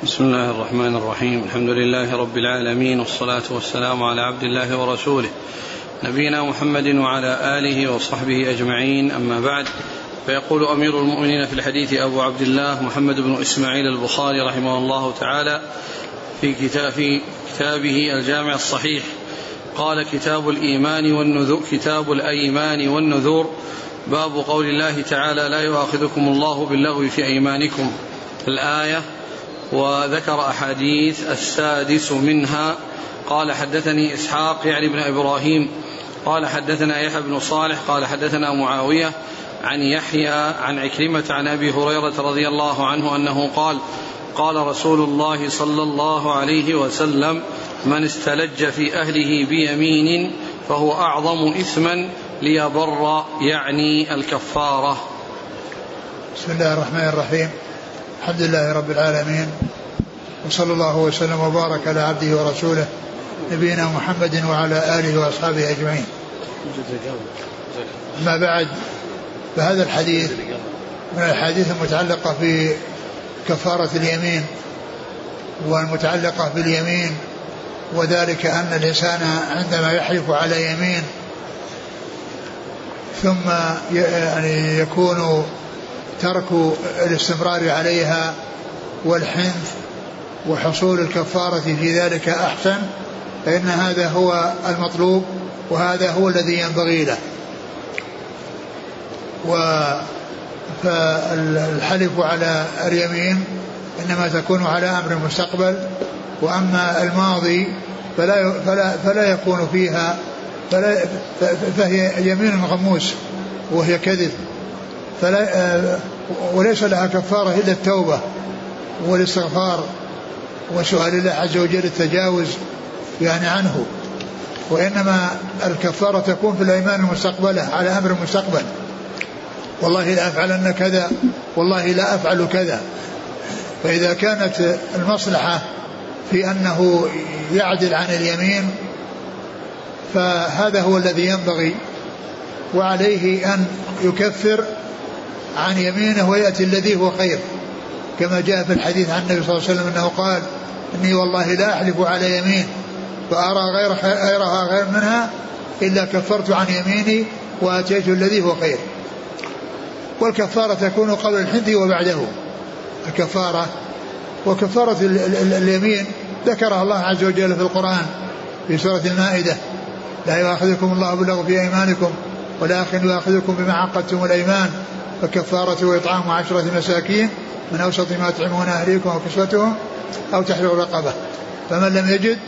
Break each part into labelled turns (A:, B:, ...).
A: بسم الله الرحمن الرحيم. الحمد لله رب العالمين والصلاة والسلام على عبد الله ورسوله نبينا محمد وعلى آله وصحبه أجمعين. أما بعد فيقول أمير المؤمنين في الحديث أبو عبد الله محمد بن إسماعيل البخاري رحمه الله تعالى في كتاب كتابه الجامع الصحيح. قال كتاب الإيمان والنذور كتاب الأيمان والنذور. باب قول الله تعالى لا يؤاخذكم الله باللغو في أيمانكم. الآية وذكر أحاديث السادس منها. قال حدثني إسحاق يعني بن إبراهيم. قال حدثنا يحيى بن صالح. قال حدثنا معاوية عن يحيى عن عكرمة عن أبي هريرة رضي الله عنه أنه قال قال رسول الله صلى الله عليه وسلم من استلج في أهله بيمين فهو أعظم إثما ليبر يعني الكفارة.
B: بسم الله الرحمن الرحيم. الحمد لله رب العالمين وصلى الله وسلم وبارك على عبده ورسوله نبينا محمد وعلى آله وأصحابه أجمعين. أما بعد فهذا الحديث من الأحاديث المتعلقة في كفارة اليمين والمتعلقة باليمين وذلك أن الإنسان عندما يحلف على يمين ثم يعني يكون ترك الاستمرار عليها والحنث وحصول الكفارة في ذلك أحسن فإن هذا هو المطلوب وهذا هو الذي ينبغي له. و فالحلف على اليمين إنما تكون على أمر المستقبل وأما الماضي فلا فلا فلا يكون فيها فلا فهي يمين غموس وهي كذب. فلا وليس لها كفارة إلا التوبة والاستغفار وسؤال الله عز وجل التجاوز يعني عنه وإنما الكفارة تكون في الأيمان المستقبلة على أمر المستقبل والله لا أفعلن كذا والله لا أفعل كذا. فإذا كانت المصلحة في أنه يعدل عن اليمين فهذا هو الذي ينبغي وعليه أن يكفر عن يمينه ويأتي الذي هو خير. كما جاء في الحديث عن النبي صلى الله عليه وسلم أنه قال إني والله لا أحلف على يمين فأرى غير غيرها غير منها إلا كفرت عن يميني وأتيت الذي هو خير. والكفارة تكون قبل الحنث وبعده. الكفارة وكفارة اليمين ذكرها الله عز وجل في القرآن في سورة المائدة. لا يؤاخذكم الله باللغو في أيمانكم ولكن يؤاخذكم بما عقدتم الأيمان. فكفارته إطعام عشرة مساكين من أوسط ما تطعمون أهليكم وكسوتهم أو تحرير رقبة. فمن لم يجد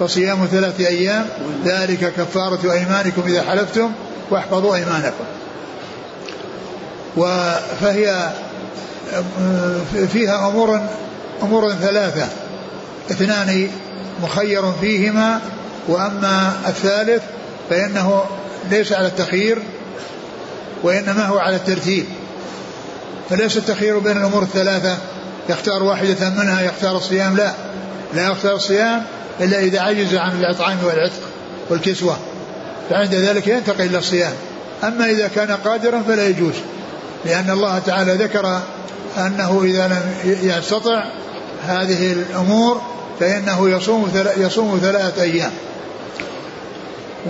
B: فصيام ثلاثة أيام ذلك كفارة أيمانكم إذا حلفتم واحفظوا أيمانكم. فهي فيها أمور أمور ثلاثة. اثنان مخير فيهما وأما الثالث فإنه ليس على التخيير وإنما هو على الترتيب. فليس التخيير بين الأمور الثلاثة؟ يختار واحدة منها يختار الصيام؟ لا. لا يختار الصيام إلا إذا عجز عن الإطعام والعتق والكسوة. فعند ذلك ينتقل إلى الصيام. أما إذا كان قادرا فلا يجوز لأن الله تعالى ذكر أنه إذا لم يستطع هذه الأمور فإنه يصوم يصوم ثلاثة أيام.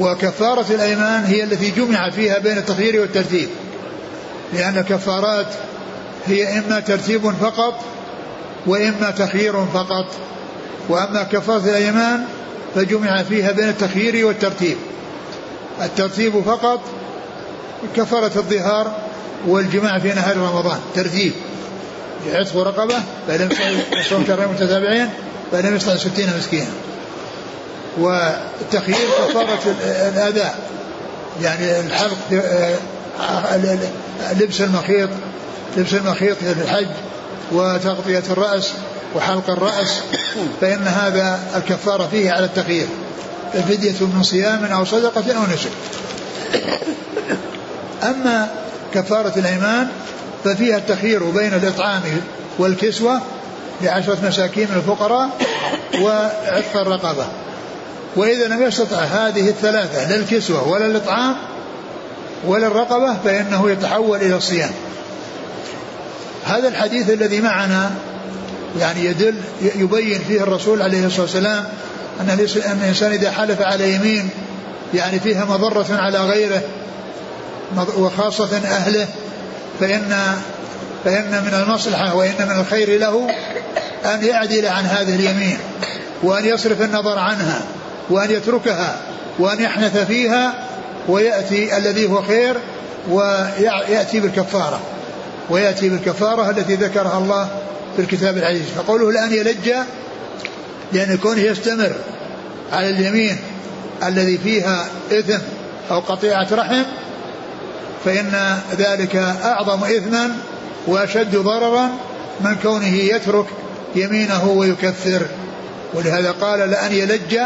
B: وكفارة الأيمان هي التي جمع فيها بين التخيير والترتيب لأن الكفارات هي إما ترتيب فقط وإما تخيير فقط. وأما كفارة الأيمان فجمع فيها بين التخيير والترتيب. الترتيب فقط كفارة الظهار والجماع في نهار رمضان ترتيب. عتق رقبة فإن يصوم شهرين متتابعين فإن يستطع ستين مسكينا. والتخيير كفارة الأداء يعني الحلق لبس المخيط لبس المخيط في الحج وتغطية الرأس وحلق الرأس فإن هذا الكفارة فيه على التخيير الفدية من صيام أو صدقة أو نسك. أما كفارة الأيمان ففيها التخيير بين الإطعام والكسوة لعشرة مساكين من الفقراء وعتق الرقبة. وإذا لم يستطع هذه الثلاثة لا الكسوة ولا الإطعام ولا الرقبة فإنه يتحول إلى الصيام. هذا الحديث الذي معنا يعني يدل يبين فيه الرسول عليه الصلاة والسلام أن الإنسان إذا حلف على يمين يعني فيها مضرة على غيره وخاصة أهله فإن فإن من المصلحة وإن من الخير له أن يعدل عن هذه اليمين وأن يصرف النظر عنها وأن يتركها وأن يحنث فيها ويأتي الذي هو خير ويأتي بالكفارة. ويأتي بالكفارة التي ذكرها الله في الكتاب العزيز. فقوله الآن يلج لأن كونه يستمر على اليمين الذي فيها إثم أو قطيعة رحم فإن ذلك أعظم إثما وأشد ضررا من كونه يترك يمينه ويكفر. ولهذا قال لأن يلج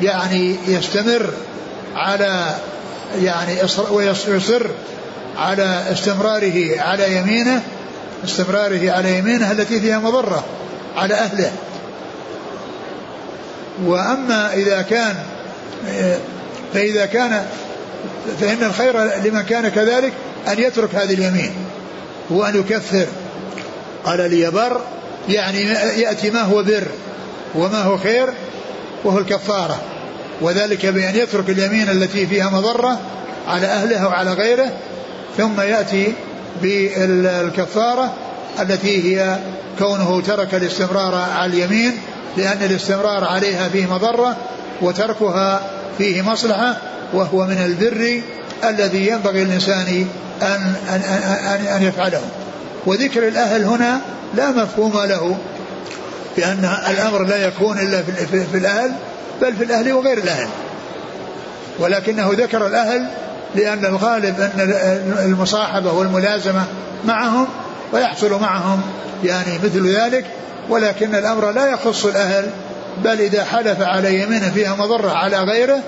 B: يعني يستمر على يعني ويصر على استمراره على يمينه استمراره على يمينه التي فيها مضرة على أهله. وأما إذا كان فإذا كان فإن الخير لمن كان كذلك أن يترك هذه اليمين وأن يكفر. قال لي بر يعني يأتي ما هو بر وما هو خير وهو الكفارة. وذلك بأن يترك اليمين التي فيها مضرة على أهله أو على غيره ثم يأتي بالكفارة التي هي كونه ترك الاستمرار على اليمين لأن الاستمرار عليها فيه مضرة وتركها فيه مصلحة وهو من البر الذي ينبغي للإنسان أن, أن, أن, أن يفعله. وذكر الأهل هنا لا مفهوم له بأن الأمر لا يكون إلا في, الأهل بل في الأهل وغير الأهل. ولكنه ذكر الأهل لأن الغالب أن المصاحبة والملازمة معهم ويحصل معهم يعني مثل ذلك ولكن الأمر لا يخص الأهل بل إذا حلف على يمين فيها مضرة على غيره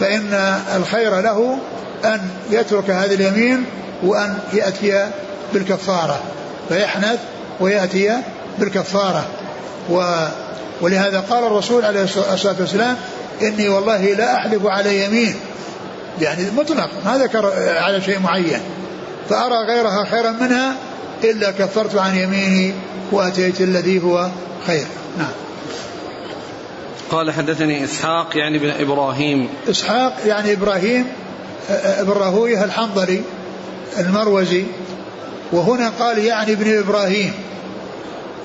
B: فإن الخير له أن يترك هذه اليمين وأن يأتي بالكفارة فيحنث ويأتي بالكفارة. و ولهذا قال الرسول عليه الصلاة والسلام إني والله لا أحلف على يمين يعني مطلق. ما ذكر على شيء معين. فأرى غيرها خيرا منها إلا كفرت عن يميني وأتيت الذي هو خير. نعم.
A: قال حدثني إسحاق يعني ابن إبراهيم.
B: إسحاق يعني إبراهيم ابن راهويه الحنظلي المروزي. وهنا قال يعني ابن إبراهيم.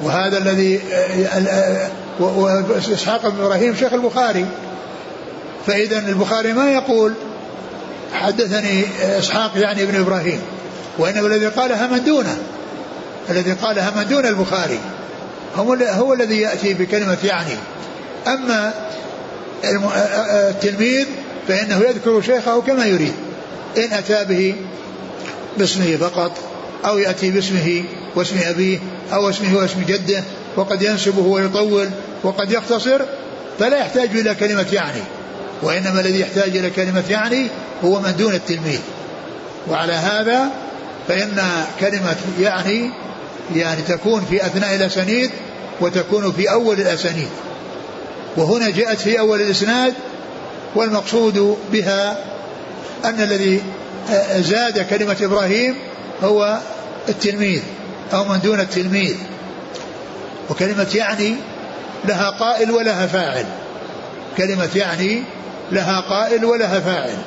B: وهذا الذي وإسحاق بن إبراهيم شيخ البخاري. فإذا البخاري ما يقول حدثني إسحاق يعني ابن إبراهيم وإنما الذي قالها من دونه الذي قالها من دون البخاري هو, هو الذي يأتي بكلمة يعني. أما التلميذ فإنه يذكر شيخه كما يريد إن أتى به باسمه فقط أو يأتي باسمه واسم أبيه أو اسمه واسم جده وقد ينسبه ويطول وقد يختصر فلا يحتاج إلى كلمة يعني. وإنما الذي يحتاج إلى كلمة يعني هو من دون التلميذ. وعلى هذا فإن كلمة يعني يعني تكون في أثناء الأسانيد وتكون في أول الأسانيد. وهنا جاءت في أول الإسناد والمقصود بها أن الذي زاد كلمة إبراهيم هو التلميذ أو من دون التلميذ. وكلمة يعني لها قائل ولها فاعل. كلمة يعني لها قائل ولها فاعل.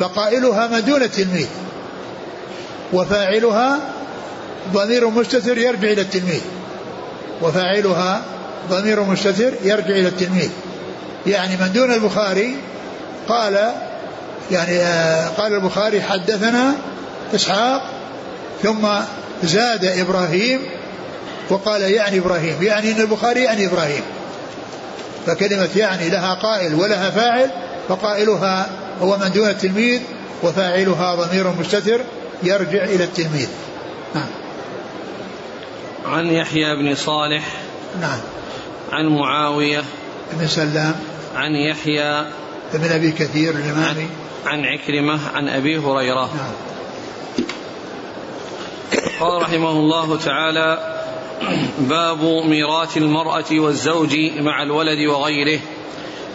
B: فقائلها من دون التلميذ. وفاعلها ضمير مستتر يرجع إلى التلميذ. وفاعلها ضمير مستتر يرجع إلى التلميذ. يعني من دون البخاري قال يعني آه، قال البخاري حدثنا إسحاق ثم زاد إبراهيم وقال يعني إبراهيم. يعني أن البخاري يعني إبراهيم. فكلمة يعني لها قائل ولها فاعل فقائلها هو من دون التلميذ وفاعلها ضمير مستتر يرجع إلى التلميذ. نعم.
A: عن يحيى بن صالح.
B: نعم.
A: عن معاوية.
B: بن سلام.
A: عن يحيى.
B: بن أبي كثير الإمامي
A: عن عكرمة. عن أبي هريرة. نعم. قال رحمه الله تعالى باب ميراث المرأة والزوج مع الولد وغيره.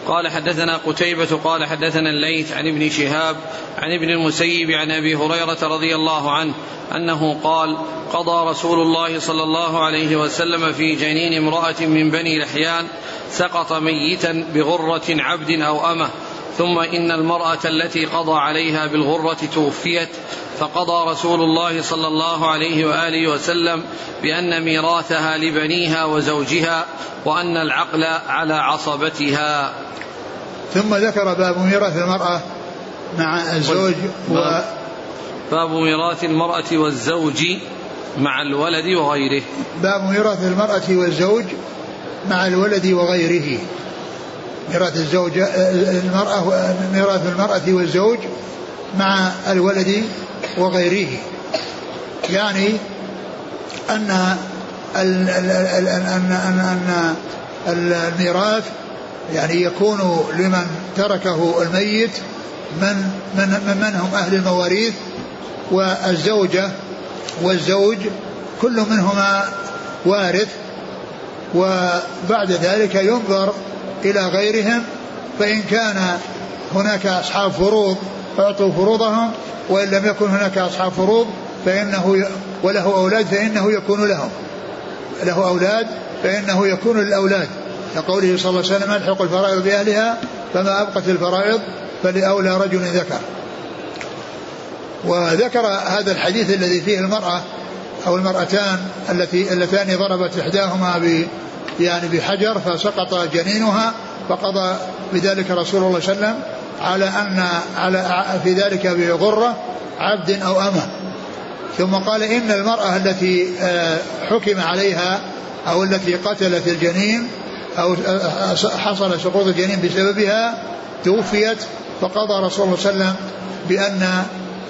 A: قال حدثنا قتيبة قال حدثنا الليث عن ابن شهاب عن ابن المسيب عن أبي هريرة رضي الله عنه أنه قال قضى رسول الله صلى الله عليه وسلم في جنين امرأة من بني لحيان سقط ميتا بغرة عبد أو أمة ثم إن المرأة التي قضى عليها بالغرة توفيت فقضى رسول الله صلى الله عليه وآله وسلم بأن ميراثها لبنيها وزوجها وأن العقل على عصبتها.
B: ثم ذكر باب ميراث المرأة مع الزوج و
A: باب ميراث المرأة والزوج مع الولد وغيره.
B: باب ميراث المرأة والزوج مع الولد وغيره. ميراث الزوج المرأة ميراث المرأة والزوج مع الولد وغيره. يعني أن أن أن الميراث يعني يكون لمن تركه الميت من من من هم أهل المواريث والزوجة والزوج كل منهما وارث. وبعد ذلك ينظر إلى غيرهم فإن كان هناك أصحاب فروض أعطوا فروضهم وإن لم يكن هناك أصحاب فروض فإنه وله أولاد فإنه يكون لهم. له أولاد فإنه يكون للأولاد. كقوله صلى الله عليه وسلم الحق الفرائض بأهلها فما أبقت الفرائض فلأولى رجل ذكر. وذكر هذا الحديث الذي فيه المرأة أو المرأتان التي اللتان ضربت إحداهما يعني بحجر فسقط جنينها فقضى بذلك رسول الله صلى الله عليه وسلم على أن على في ذلك بغرة عبد أو أمة. ثم قال إن المرأة التي آه، حكم عليها أو التي قتلت الجنين أو آه، حصل سقوط الجنين بسببها توفيت فقضى رسول الله صلى الله عليه وسلم بأن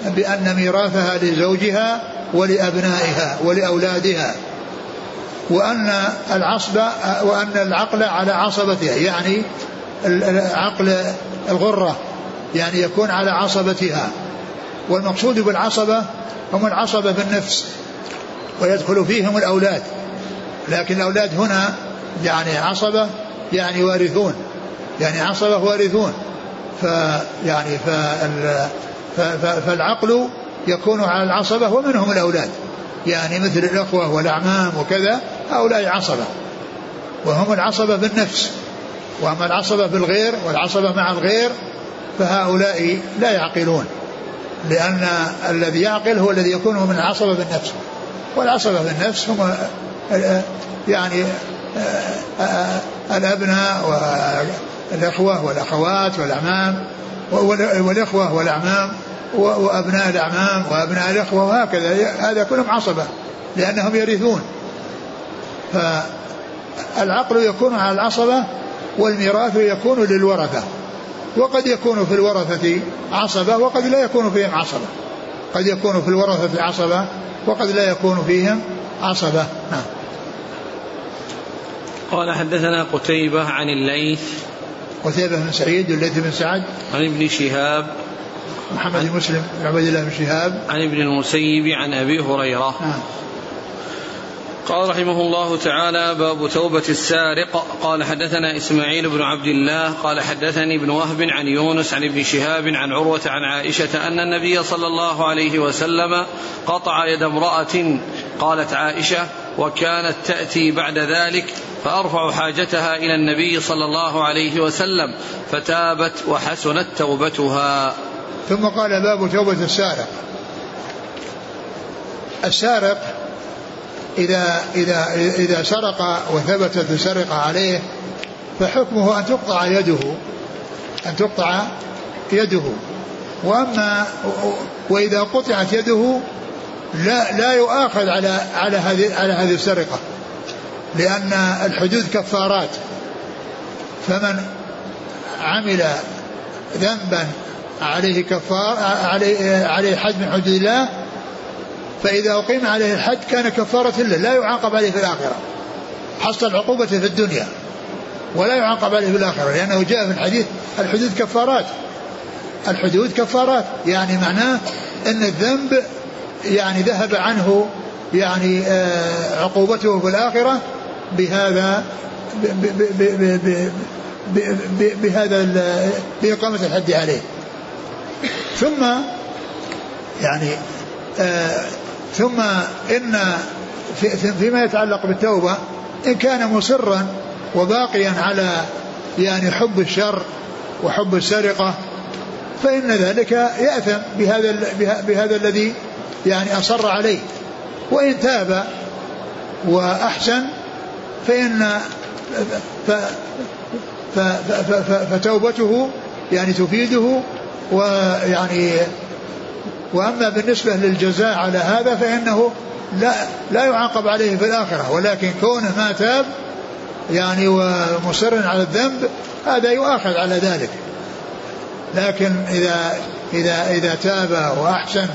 B: بأن ميراثها لزوجها ولأبنائها ولأولادها. وأن العصب وأن العقل على عصبتها يعني عقل الغرة يعني يكون على عصبتها. والمقصود بالعصبة هم العصبة في النفس ويدخل فيهم الأولاد. لكن الأولاد هنا يعني عصبة يعني وارثون. يعني عصبة وارثون. فيعني فالعقل يكون على العصبة ومنهم الأولاد. يعني مثل الأخوة والأعمام وكذا. هؤلاء عصبة. وهم العصبة بالنفس وأما العصبة بالغير والعصبة مع الغير فهؤلاء لا يعقلون لأن الذي يعقل هو الذي يكون من العصبة بالنفس. والعصبة بالنفس هم يعني الأبناء والإخوة والأخوات والأعمام والإخوة والأعمام وأبناء الأعمام وأبناء الإخوة وهكذا. هذا كلهم عصبة لأنهم يرثون. فالعقل يكون على العصبة والميراث يكون للورثة وقد يكون في الورثة عصبة وقد لا يكون فيهم عصبة. قد يكون في الورثة عصبة وقد لا يكون فيهم عصبة. نعم.
A: قال حدثنا قتيبة عن الليث.
B: قتيبة بن سعيد والليث بن سعد.
A: عن ابن شهاب.
B: محمد بن مسلم عبد الله بن شهاب.
A: عن ابن المسيب عن أبي هريرة. نعم. قال رحمه الله تعالى باب توبة السارق. قال حدثنا إسماعيل بن عبد الله قال حدثني ابن وهب عن يونس عن ابن شهاب عن عروة عن عائشة أن النبي صلى الله عليه وسلم قطع يد امرأة قالت عائشة وكانت تأتي بعد ذلك فأرفع حاجتها إلى النبي صلى الله عليه وسلم فتابت وحسنت توبتها.
B: ثم قال باب توبة السارق. السارق إذا إذا إذا سرق وثبتت السرقة عليه فحكمه أن تقطع يده أن تقطع يده. وأما وإذا قطعت يده لا لا يؤاخذ على على هذه على هذه السرقة لأن الحدود كفارات. فمن عمل ذنبا عليه كفار عليه عليه حد من حدود الله فإذا أقيم عليه الحد كان كفارة له لا يعاقب عليه في الآخرة. حصل عقوبة في الدنيا ولا يعاقب عليه في الآخرة لأنه جاء في الحديث الحدود كفارات. الحدود كفارات يعني معناه أن الذنب يعني ذهب عنه يعني آه، عقوبته في الآخرة بهذا بهذا بإقامة الحد عليه. ثم يعني آه ثم إن في فيما يتعلق بالتوبة إن كان مصرا وباقيا على يعني حب الشر وحب السرقة فإن ذلك يأثم بهذا بهذا الذي يعني أصر عليه. وإن تاب وأحسن فإن فتوبته يعني تفيده ويعني وأما بالنسبة للجزاء على هذا فإنه لا لا يعاقب عليه في الآخرة. ولكن كونه ما تاب يعني ومصر على الذنب هذا يؤاخذ على ذلك. لكن إذا إذا إذا تاب وأحسن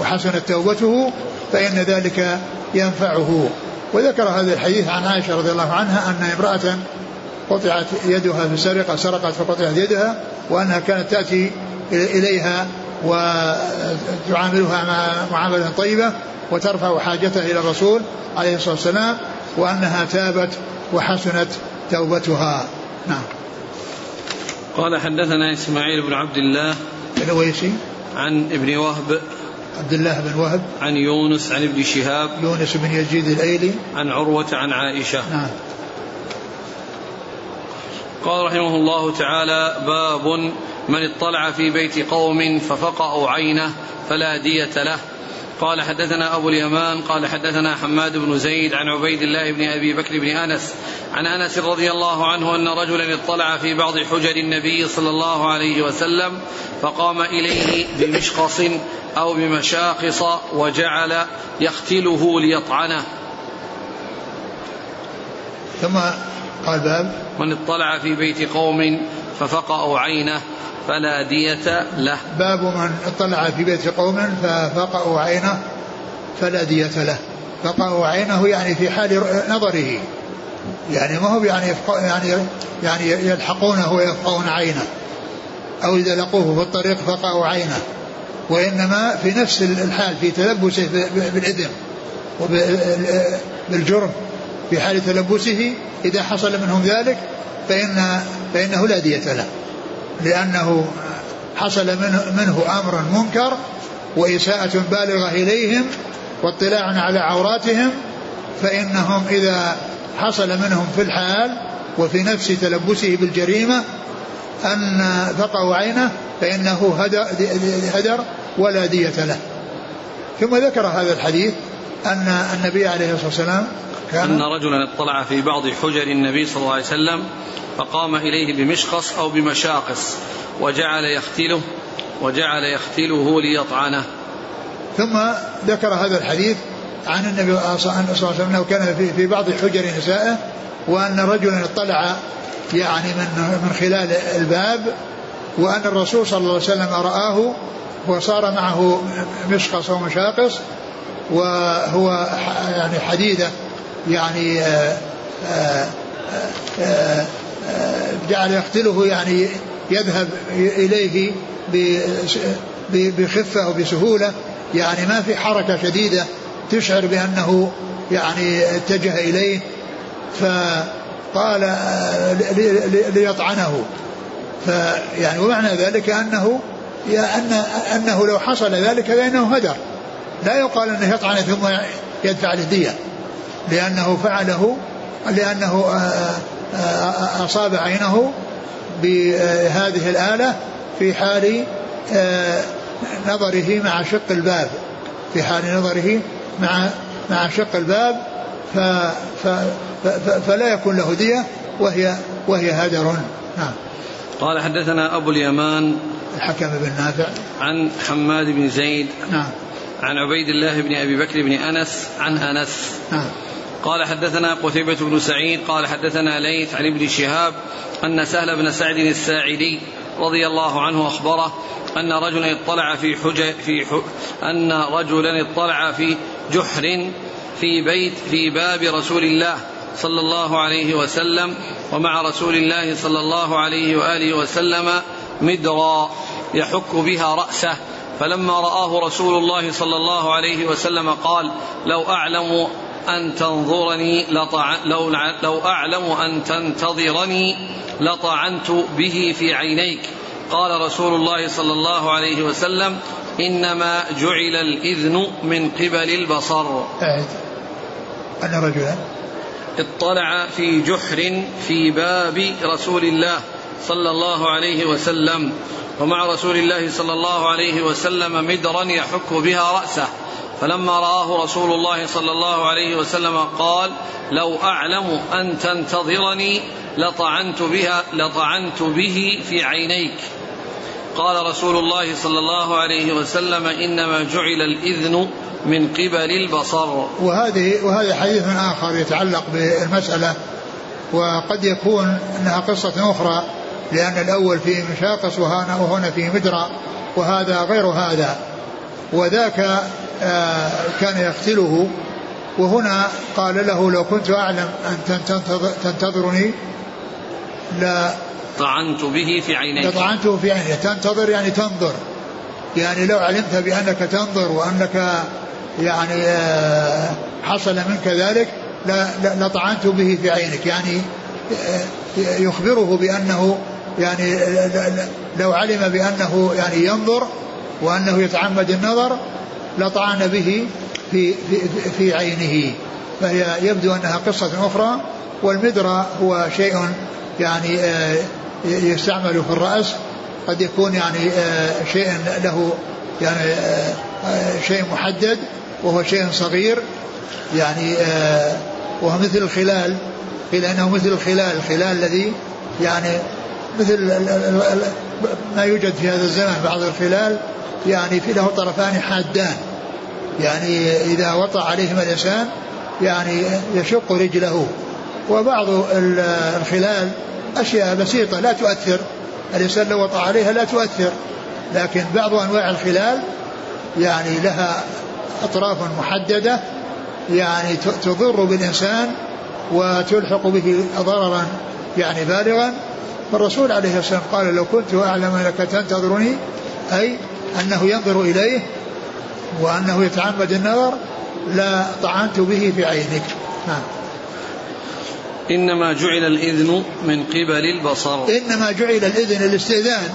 B: وحسنت توبته فإن ذلك ينفعه. وذكر هذا الحديث عن عائشة رضي الله عنها أن امرأة قطعت يدها في سرقة سرقت فقطعت يدها وأنها كانت تأتي إليها وتعاملها معاملة طيبة وترفع حاجتها إلى الرسول عليه الصلاة والسلام وأنها تابت وحسنت توبتها. نعم.
A: قال حدثنا إسماعيل بن عبد الله
B: الويسي
A: عن ابن وهب
B: عبد الله بن وهب.
A: عن يونس عن ابن شهاب
B: يونس بن يزيد الأيلي.
A: عن عروة عن عائشة.
B: نعم.
A: قال رحمه الله تعالى باب من اطلع في بيت قوم ففقأوا عينه فلا دية له. قال حدثنا أبو اليمان قال حدثنا حماد بن زيد عن عبيد الله بن أبي بكر بن أنس عن أنس رضي الله عنه أن رجلا اطلع في بعض حجر النبي صلى الله عليه وسلم فقام إليه بمشقص أو بمشاقص وجعل يختله ليطعنه.
B: ثم قال باب
A: من اطلع في بيت قوم ففقأوا عينه فلا دية له.
B: باب من اطلع في بيت قوم ففقأوا عينه فلا دية له. فقأوا عينه يعني في حال نظره. يعني ما هو يعني يعني يعني يلحقونه ويفقون عينه. أو إذا لقوه في الطريق فقأوا عينه. وإنما في نفس الحال في تلبسه بالإثم وبالجرم في حال تلبسه إذا حصل منهم ذلك فإن فإنه لا دية له لأنه حصل منه, منه أمر منكر وإساءة بالغة إليهم واطلاع على عوراتهم فإنهم إذا حصل منهم في الحال وفي نفس تلبسه بالجريمة أن فقعوا عينه فإنه هدر ولا دية له. ثم ذكر هذا الحديث أن النبي عليه الصلاة والسلام
A: كان أن رجلا اطلع في بعض حجر النبي صلى الله عليه وسلم فقام إليه بمشقص أو بمشاقص وجعل يختله وجعل يختله ليطعنه.
B: ثم ذكر هذا الحديث عن النبي صلى الله عليه وسلم أنه كان في, في بعض حجر نسائه وأن رجلا اطلع يعني من من خلال الباب وأن الرسول صلى الله عليه وسلم رآه وصار معه مشقص ومشاقص وهو يعني حديده. يعني آآ آآ آآ جعل يقتله يعني يذهب إليه بخفة وبسهولة يعني ما في حركة شديدة تشعر بأنه يعني اتجه إليه. فقال ليطعنه. فيعني ومعنى ذلك أنه أن أنه لو حصل ذلك فإنه هدر. لا يقال أنه يطعن ثم يدفع الدية لأنه فعله لأنه آه، آه، آه، أصاب عينه بهذه الآلة في حال نظره مع شق الباب. في حال نظره مع مع شق الباب ف ف ف فلا يكون له دية وهي وهي هدر. نعم.
A: قال حدثنا أبو اليمان
B: الحكم بن نافع.
A: عن حماد بن زيد
B: نعم.
A: عن عبيد الله بن أبي بكر بن أنس عن أنس.
B: نعم.
A: قال حدثنا قتيبة بن سعيد قال حدثنا ليث عن ابن شهاب أن سهل بن سعد الساعدي رضي الله عنه أخبره أن رجلا اطلع في حج في. أن رجلا اطلع في جحر في بيت في باب رسول الله صلى الله عليه وسلم ومع رسول الله صلى الله عليه وآله وسلم مدرا يحك بها رأسه فلما رآه رسول الله صلى الله عليه وسلم قال لو أعلم أن تنظرني لطع لو, لو أعلم أن تنتظرني لطعنت به في عينيك. قال رسول الله صلى الله عليه وسلم إنما جعل الإذن من قبل البصر.
B: أن رجلا
A: اطلع في جحر في باب رسول الله صلى الله عليه وسلم ومع رسول الله صلى الله عليه وسلم مدرا يحك بها رأسه. فلما رآه رسول الله صلى الله عليه وسلم قال لو أعلم أن تنتظرني لطعنت بها لطعنت به في عينيك. قال رسول الله صلى الله عليه وسلم إنما جعل الإذن من قبل البصر.
B: وهذه وهذا حديث آخر يتعلق بالمسألة وقد يكون أنها قصة أخرى لأن الأول في مشاقص وهنا وهنا في مدرى وهذا غير هذا. وذاك كان يقتله. وهنا قال له لو كنت أعلم أن تنتظرني لا.
A: طعنت به في عينيك.
B: لطعنته في عينيك تنتظر يعني تنظر. يعني لو علمت بأنك تنظر وأنك يعني آه، حصل منك ذلك لطعنت به في عينك. يعني آه، يخبره بأنه يعني لو علم بأنه يعني ينظر وأنه يتعمد النظر لطعن به في, في, في عينه. فهي يبدو أنها قصة أخرى والمدرى هو شيء يعني آه، يستعمل في الرأس. قد يكون يعني شيء له يعني شيء محدد وهو شيء صغير. يعني آه وهو مثل الخلال. قيل إنه مثل الخلال. الخلال الذي يعني مثل ما يوجد في هذا الزمان بعض الخلال. يعني في له طرفان حادان. يعني إذا وطأ عليهما الانسان يعني يشق رجله. وبعض الخلال أشياء بسيطة لا تؤثر. الانسان لو وطأ عليها لا تؤثر. لكن بعض أنواع الخلال يعني لها أطراف محددة يعني تضر بالإنسان وتلحق به ضررا يعني بالغا. فالرسول عليه الصلاة والسلام قال لو كنت أعلم أنك تنتظرني. أي أنه ينظر إليه وأنه يتعمد النظر لا طعنت به في عينك. نعم
A: إنما جعل الإذن من قبل البصر.
B: إنما جعل الإذن الاستئذان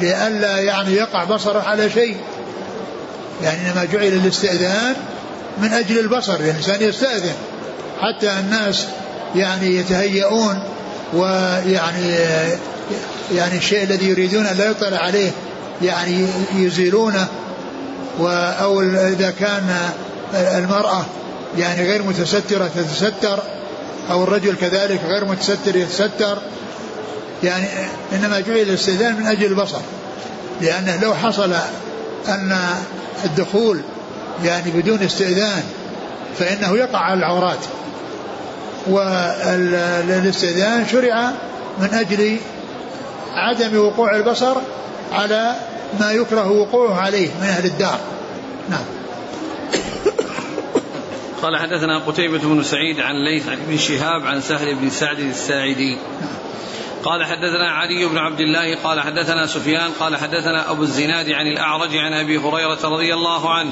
B: لئلا يعني يقع بصره على شيء. يعني إنما جعل الاستئذان من أجل البصر يعني الإنسان يستأذن حتى الناس يعني يتهيئون ويعني يعني الشيء الذي يريدون أن لا يطلع عليه. يعني يزيلونه أو إذا كان المرأة يعني غير متسترة تتستر أو الرجل كذلك غير متستر يتستر يعني إنما جعل الاستئذان من أجل البصر لأنه لو حصل أن الدخول يعني بدون استئذان فإنه يقع على العورات والاستئذان شرع من أجل عدم وقوع البصر على ما يكره وقوعه عليه من أهل الدار. نعم.
A: قال حدثنا قتيبة بن سعيد عن ليث ابن شهاب عن سهل بن سعد الساعدي. قال حدثنا علي بن عبد الله قال حدثنا سفيان قال حدثنا أبو الزناد عن الأعرج عن أبي هريرة رضي الله عنه.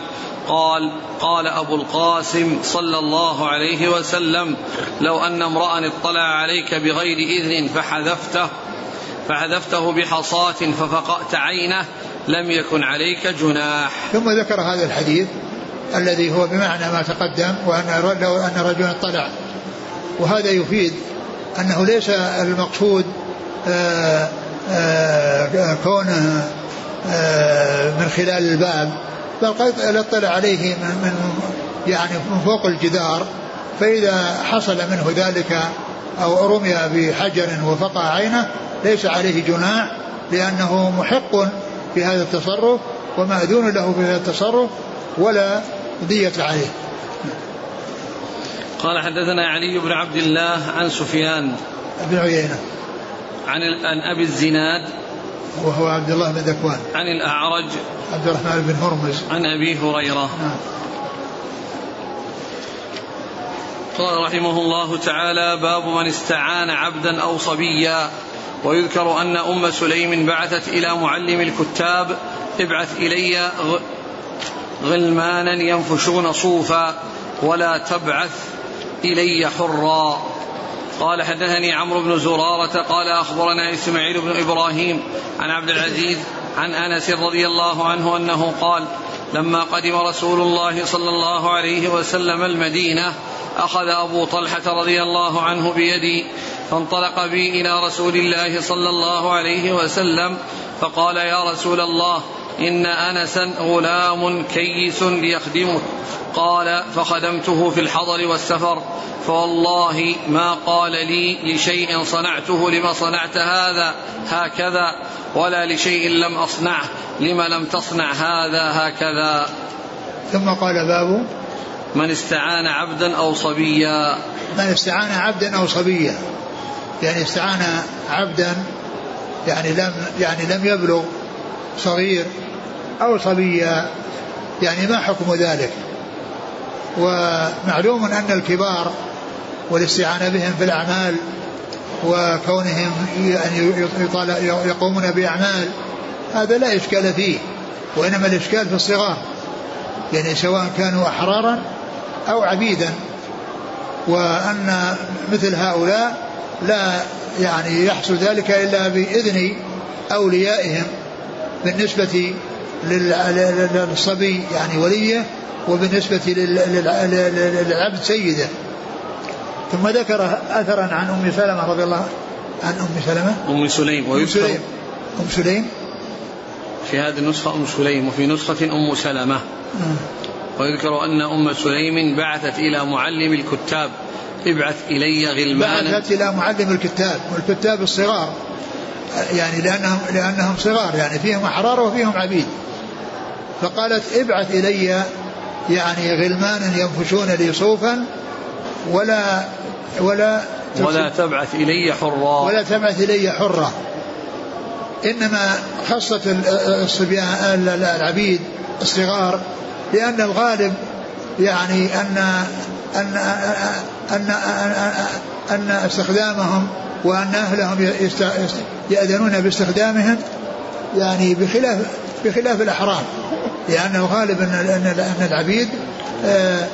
A: قال قال أبو القاسم صلى الله عليه وسلم لو أن امرأ اطلع عليك بغير إذن فحذفته فحذفته بحصاة ففقأت عينه لم يكن عليك جناح.
B: ثم ذكر هذا الحديث الذي هو بمعنى ما تقدم وأن أن رجلا اطلع. وهذا يفيد أنه ليس المقصود آه، آه، كونه آه، من خلال الباب بل قد اطلع عليه من, من يعني من فوق الجدار فإذا حصل منه ذلك أو رمي بحجر وفقع عينه ليس عليه جناح لأنه محق في هذا التصرف ومأذون له في هذا التصرف ولا دية عليه.
A: قال حدثنا علي بن عبد الله عن سفيان
B: بن عيينة.
A: عن عن أبي الزناد
B: وهو عبد الله بن ذكوان.
A: عن الأعرج
B: عبد الرحمن بن هرمز.
A: عن أبي هريرة. نعم. قال رحمه الله تعالى باب من استعان عبدا أو صبيا. ويذكر أن أم سليم بعثت إلى معلم الكتاب ابعث إلي غلمانا ينفشون صوفا ولا تبعث إلي حرا. قال حدثني عمرو بن زرارة قال أخبرنا إسماعيل بن إبراهيم عن عبد العزيز عن أنس رضي الله عنه أنه قال لما قدم رسول الله صلى الله عليه وسلم المدينة أخذ أبو طلحة رضي الله عنه بيدي فانطلق بي إلى رسول الله صلى الله عليه وسلم فقال يا رسول الله إن أنسا غلام كيس ليخدمه قال فخدمته في الحضر والسفر. فوالله ما قال لي لشيء صنعته لما صنعت هذا هكذا ولا لشيء لم أصنعه. لما لم تصنع هذا هكذا.
B: ثم قال باب
A: من استعان عبدا أو صبيا.
B: من استعان عبدا أو صبيا. يعني استعان عبدا يعني لم يعني لم يبلغ صغير أو صبيا يعني ما حكم ذلك؟ ومعلوم أن الكبار والاستعانة بهم في الأعمال وكونهم يعني يقومون بأعمال هذا لا إشكال فيه وإنما الإشكال في الصغار يعني سواء كانوا أحرارا أو عبيدا وأن مثل هؤلاء لا يعني يحصل ذلك إلا بإذن أوليائهم بالنسبة للصبي يعني وليه وبالنسبة للعبد سيده. ثم ذكر أثرا عن أم سلمة رضي الله عن أم سلمة؟
A: أم سليم
B: أم سليم. أم سليم؟
A: في هذه النسخة أم سليم وفي نسخة أم سلمة. آه. ويذكر أن أم سليم بعثت إلى معلم الكتاب ابعث إلي غلمانا.
B: بعثت إلى معلم الكتاب والكتاب الصغار. يعني لأنهم لأنهم صغار يعني فيهم أحرار وفيهم عبيد. فقالت ابعث إلي يعني غلمانا ينفشون لي صوفا ولا ولا
A: ولا تبعث إلي حرا
B: ولا تبعث إلي حرا إنما خصت الصبيان العبيد الصغار لأن الغالب يعني أن أن أن أن أن وأن أهلهم يأذنون باستخدامهم يعني بخلاف بخلاف الأحرام لأن الغالب أن أن العبيد آه،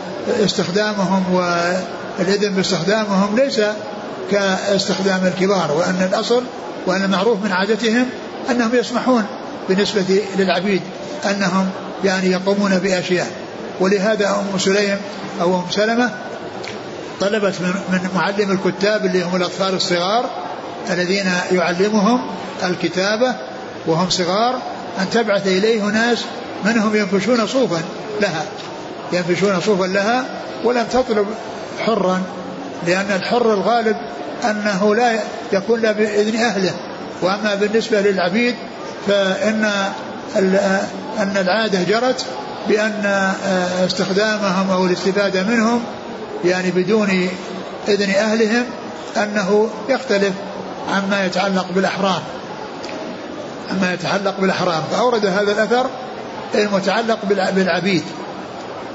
B: استخدامهم والإذن باستخدامهم ليس كاستخدام الكبار وأن الأصل وأن المعروف من عادتهم أنهم يسمحون بالنسبة للعبيد أنهم يعني يقومون بأشياء. ولهذا أم سليم أو أم سلمة طلبت من معلم الكتاب اللي هم الأطفال الصغار الذين يعلمهم الكتابة وهم صغار أن تبعث إليه ناس منهم ينفشون صوفا لها ينفشون صوفا لها ولم تطلب حرا لأن الحر الغالب أنه لا يكون لا بإذن أهله وأما بالنسبة للعبيد فإن أن العادة جرت بأن استخدامهم أو الاستفادة منهم يعني بدون إذن أهلهم أنه يختلف عما يتعلق بالأحرام. عما يتعلق بالأحرام. فأورد هذا الأثر المتعلق بالعبيد.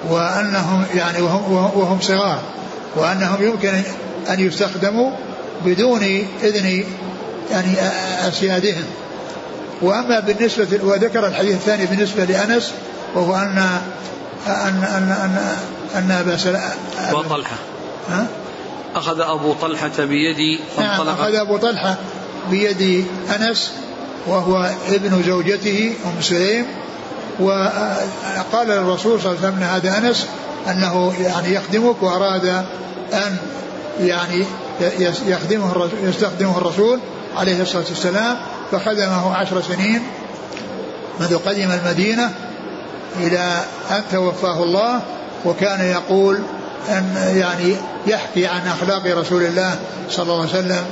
B: وأنهم يعني وهم, وهم صغار. وأنهم يمكن أن يستخدموا بدون إذن يعني أسيادهم وأما بالنسبة وذكر الحديث الثاني بالنسبة لأنس وهو أن أن أن أن أن أبا
A: أبو طلحة ها؟ أخذ أبو طلحة بيدي
B: نعم أخذ أبو طلحة بيد أنس وهو ابن زوجته أم سليم وقال للرسول صلى الله عليه وسلم هذا أنس أنه يعني يخدمك وأراد أن يعني يخدمه يستخدمه الرسول عليه الصلاة والسلام فخدمه عشر سنين منذ قدم المدينة إلى أن توفاه الله. وكان يقول أن يعني يحكي عن أخلاق رسول الله صلى الله عليه وسلم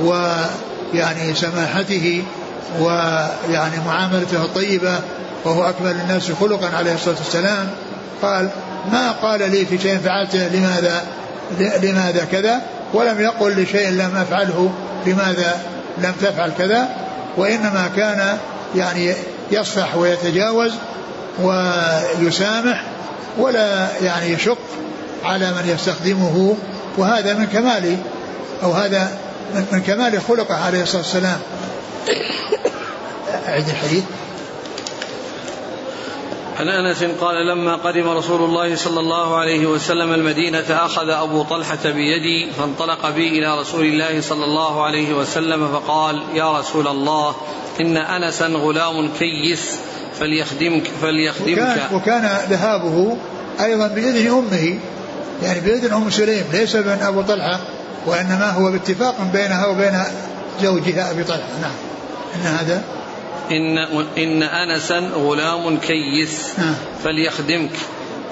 B: ويعني سماحته ويعني معاملته الطيبة وهو أكمل الناس خلقا عليه الصلاة والسلام. قال ما قال لي في شيء فعلته لماذا؟ لماذا كذا؟ ولم يقل لشيء لم أفعله لماذا لم تفعل كذا؟ وإنما كان يعني يصفح ويتجاوز ويسامح ولا يعني يشق على من يستخدمه وهذا من كمال أو هذا من كمال خلقه عليه الصلاة والسلام. أعد الحديث.
A: عن أنس قال لما قدم رسول الله صلى الله عليه وسلم المدينة أخذ أبو طلحة بيدي فانطلق بي إلى رسول الله صلى الله عليه وسلم فقال يا رسول الله إن انسا غلام كيس فليخدمك فليخدمك.
B: وكان, وكان ذهابه أيضا باذن أمه يعني باذن أم سليم ليس من أبو طلحة وإنما هو باتفاق بينها وبين زوجها أبي طلحة. نعم. إن هذا
A: إن, إن أنسا غلام كيس.
B: نعم.
A: فليخدمك.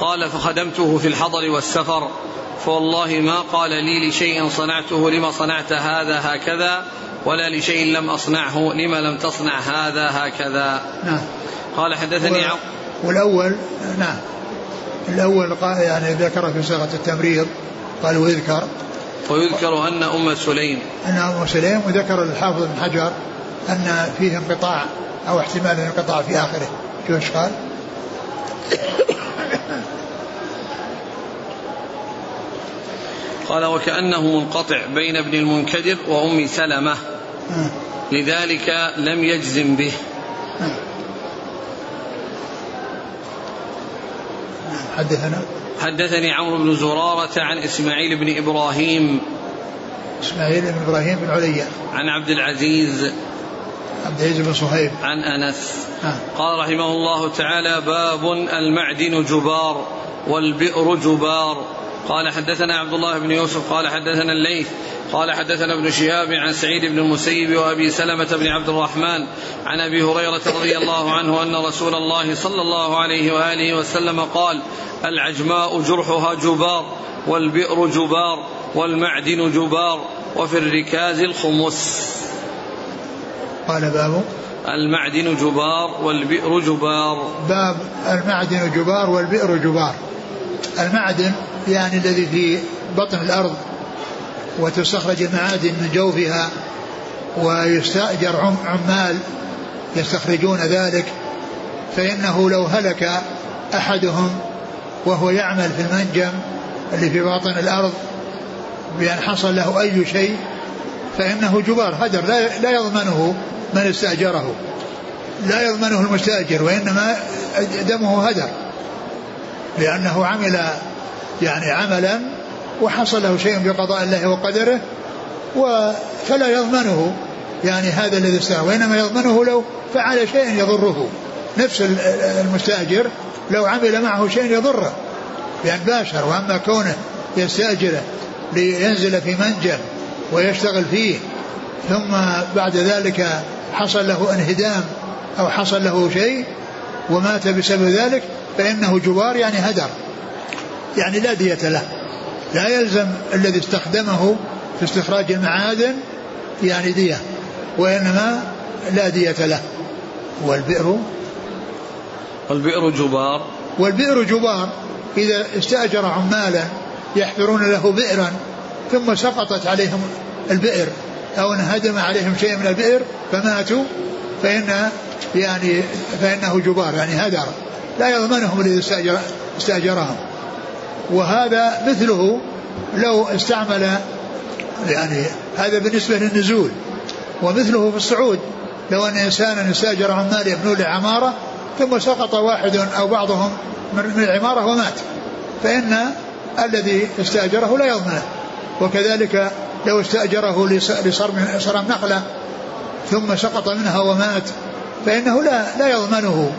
A: قال فخدمته في الحضر والسفر. فوالله ما قال لي لشيء صنعته لما صنعت هذا هكذا ولا لشيء لم أصنعه لما لم تصنع هذا هكذا.
B: نعم.
A: قال حدثني
B: عم والأول نعم. الأول قال يعني ذكر في صيغة التمريض قال ويذكر.
A: ويذكر أن أم سليم.
B: أن أم سليم وذكر الحافظ بن حجر أن فيه انقطاع أو احتمال الانقطاع في آخره. شو إيش قال؟
A: قال وكأنه منقطع بين ابن المنكدر وأم سلمة. لذلك لم يجزم به.
B: حدثنا؟
A: حدثني عمرو بن زرارة عن إسماعيل بن إبراهيم.
B: إسماعيل بن إبراهيم بن عليا.
A: عن عبد العزيز.
B: عبد العزيز بن صهيب.
A: عن أنس.
B: آه.
A: قال رحمه الله تعالى باب المعدن جبار والبئر جبار. قال حدثنا عبد الله بن يوسف قال حدثنا الليث. قال حدثنا ابن شهاب عن سعيد بن المسيب وأبي سلمة بن عبد الرحمن عن أبي هريرة رضي الله عنه أن رسول الله صلى الله عليه وآله وسلم قال العجماء جرحها جبار والبئر جبار والمعدن جبار وفي الركاز الخمس.
B: قال باب؟
A: المعدن جبار والبئر جبار.
B: باب المعدن جبار والبئر جبار. المعدن يعني الذي في بطن الأرض وتستخرج المعادن من جوفها ويستأجر عمال يستخرجون ذلك فإنه لو هلك أحدهم وهو يعمل في المنجم اللي في باطن الأرض بأن حصل له أي شيء فإنه جبار هدر لا يضمنه من استأجره. لا يضمنه المستأجر وإنما دمه هدر لأنه عمل يعني عملا وحصل له شيء بقضاء الله وقدره فلا يضمنه. يعني هذا الذي استأجر وإنما يضمنه لو فعل شيء يضره. نفس المستأجر لو عمل معه شيء يضره. بأن باشر وأما كونه يستأجره لينزل في منجم ويشتغل فيه ثم بعد ذلك حصل له انهدام أو حصل له شيء ومات بسبب ذلك فإنه جوار يعني هدر. يعني لا دية له. لا يلزم الذي استخدمه في استخراج المعادن يعني دية وإنما لا دية له. والبئر؟
A: والبئر جبار.
B: والبئر جبار. إذا استأجر عمالا يحفرون له بئرا ثم سقطت عليهم البئر أو انهدم عليهم شيء من البئر فماتوا. فإن يعني فإنه جبار يعني هدر. لا يضمنهم الذي استأجر استأجرهم. وهذا مثله لو استعمل يعني هذا بالنسبة للنزول ومثله في الصعود لو أن إنسانا استأجر عمال يبنون له عمارة ثم سقط واحد أو بعضهم من العمارة ومات فإن الذي استأجره لا يضمنه وكذلك لو استأجره لصرم نخلة ثم سقط منها ومات فإنه لا لا يضمنه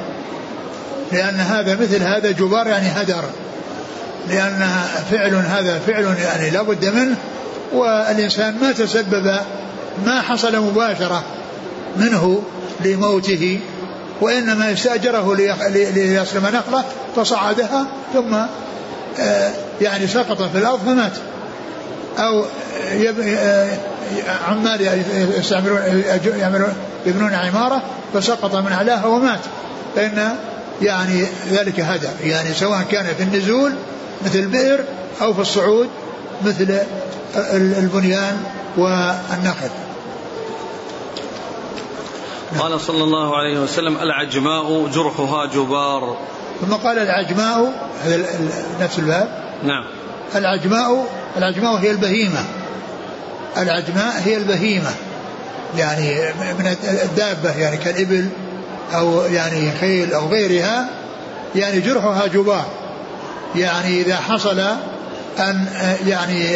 B: لأن هذا مثل هذا جبار يعني هدر. لأن فعل هذا فعل يعني لا بد منه والإنسان ما تسبب ما حصل مباشرة منه لموته وإنما استأجره ليسلم نخلة فصعدها ثم آه، يعني سقط في الأرض فمات. أو عمال يستعملون يعملون يبنون عمارة فسقط من أعلاها ومات. فإن يعني ذلك هدر يعني سواء كان في النزول مثل البئر أو في الصعود مثل البنيان والنخل.
A: قال صلى الله عليه وسلم العجماء جرحها جبار.
B: ثم قال العجماء هذا نفس الباب.
A: نعم.
B: العجماء العجماء هي البهيمة. العجماء هي البهيمة. يعني من الدابة يعني كالإبل أو يعني خيل أو غيرها يعني جرحها جبار. يعني إذا حصل أن يعني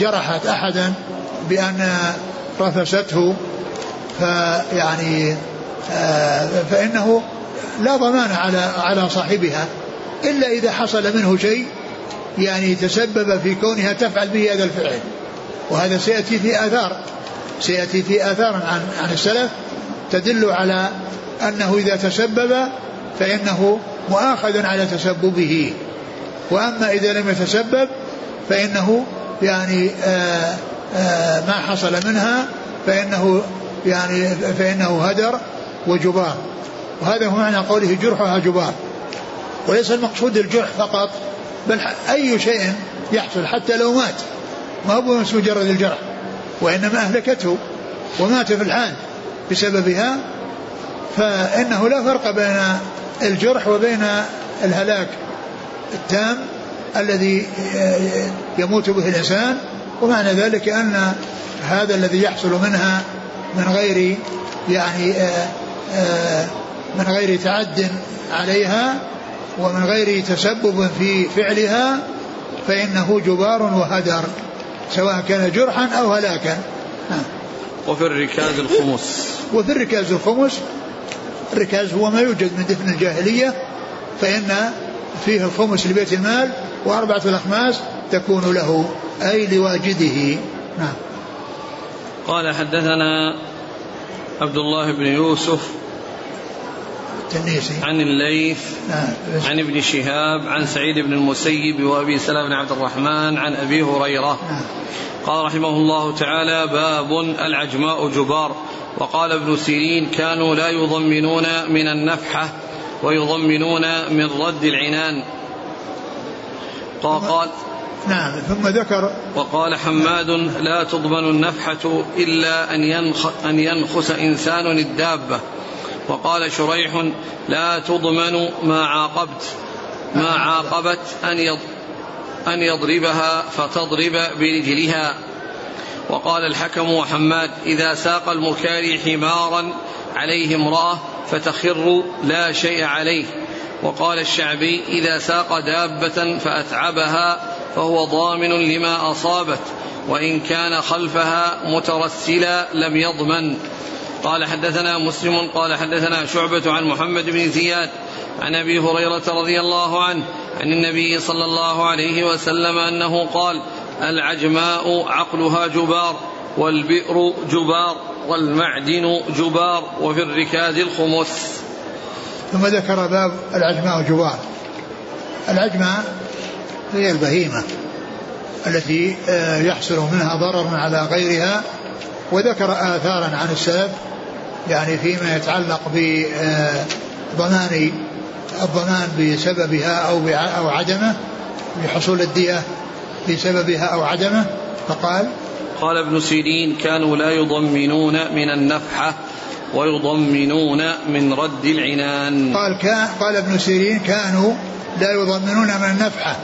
B: جرحت أحدا بأن رفسته فيعني فإنه لا ضمان على على صاحبها إلا إذا حصل منه شيء يعني تسبب في كونها تفعل به هذا الفعل. وهذا سيأتي في آثار سيأتي في آثار عن عن السلف تدل على أنه إذا تسبب فإنه مؤاخذ على تسببه وأما إذا لم يتسبب فإنه يعني آآ آآ ما حصل منها فإنه يعني فإنه هدر وجبار. وهذا هو معنى قوله جرحها جبار. وليس المقصود الجرح فقط بل أي شيء يحصل حتى لو مات. ما هو بس مجرد الجرح وإنما أهلكته ومات في الحال بسببها. فإنه لا فرق بين الجرح وبين الهلاك التام الذي يموت به الإنسان ومعنى ذلك أن هذا الذي يحصل منها من غير يعني من غير تعد عليها ومن غير تسبب في فعلها فإنه جبار وهدر سواء كان جرحا أو هلاكا.
A: وفي الركاز الخمس.
B: وفي الركاز الخمس الركاز هو ما يوجد من دفن الجاهلية فإن فيه الخمس لبيت المال وأربعة الأخماس تكون له أي لواجده. نعم.
A: قال حدثنا عبد الله بن يوسف
B: التنيسي.
A: عن الليث
B: نعم.
A: عن ابن شهاب عن سعيد بن المسيب وأبي سلمة بن عبد الرحمن عن أبي هريرة.
B: نعم.
A: قال رحمه الله تعالى باب العجماء جبار. وقال ابن سيرين كانوا لا يضمنون من النفحة ويضمنون من رد العنان. قال
B: نعم ثم ذكر
A: وقال حماد لا تضمن النفحة إلا أن ينخ أن ينخس إنسان الدابة. وقال شريح لا تضمن ما عاقبت ما عاقبت أن أن يضربها فتضرب برجلها. وقال الحكم وحماد إذا ساق المكاري حمارا عليه امرأة فتخر لا شيء عليه. وقال الشعبي إذا ساق دابة فأتعبها فهو ضامن لما أصابت وإن كان خلفها مترسلا لم يضمن. قال حدثنا مسلم قال حدثنا شعبة عن محمد بن زياد عن أبي هريرة رضي الله عنه عن النبي صلى الله عليه وسلم أنه قال العجماء عقلها جبار والبئر جبار والمعدن جبار وفي الركاز الخمس.
B: ثم ذكر باب العجماء جبار. العجماء هي البهيمة التي يحصل منها ضرر على غيرها وذكر آثارا عن السلف يعني فيما يتعلق بضمان الضمان بسببها أو أو عدمه بحصول الدية بسببها أو عدمه فقال
A: قال ابن سيرين كانوا لا يضمنون من النفحة ويضمنون من رد العنان.
B: قال كان قال ابن سيرين كانوا لا يضمنون من النفحة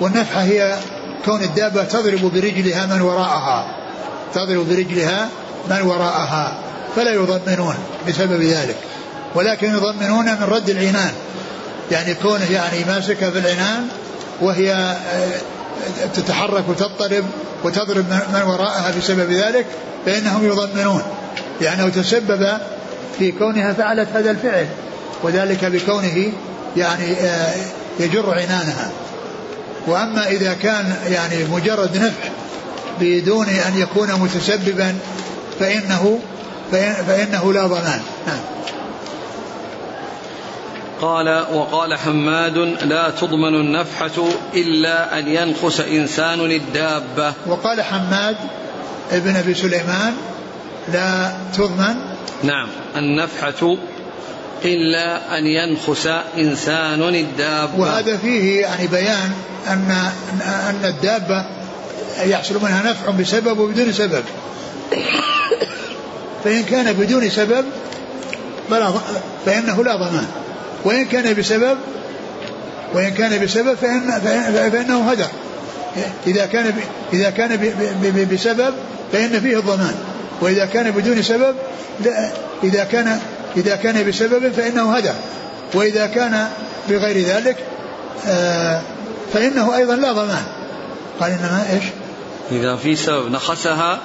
B: والنفحة هي كون الدابة تضرب برجلها من وراءها تضرب برجلها من وراءها فلا يضمنون بسبب ذلك ولكن يضمنون من رد العنان. يعني كونه يعني ماسكة في العنان وهي تتحرك وتضطرب وتضرب من وراءها بسبب ذلك فإنهم يضمنون. لأنه تسبب في كونها فعلت هذا الفعل وذلك بكونه يعني يجر عنانها. وأما إذا كان يعني مجرد نفع بدون أن يكون متسببا فإنه فإنه لا ضمان. نعم.
A: قال وقال حماد لا تضمن النفحة إلا أن ينخس إنسان الدابة
B: وقال حماد ابن أبي سليمان لا تضمن.
A: نعم النفحة إلا أن ينخس إنسان الدابة
B: وهذا فيه يعني بيان أن أن الدابة يحصل منها نفع بسبب وبدون سبب. فإن كان بدون سبب فلا فإنه لا ضمان. وإن كان بسبب وإن كان بسبب فإن فإنه هدر. إذا كان إذا كان بسبب فإن فيه الضمان. وإذا كان بدون سبب إذا كان إذا كان بسبب فإنه هدر. وإذا كان بغير ذلك آه، فإنه أيضا لا ضمان. قال إنما إيش؟
A: إذا في سبب نخسها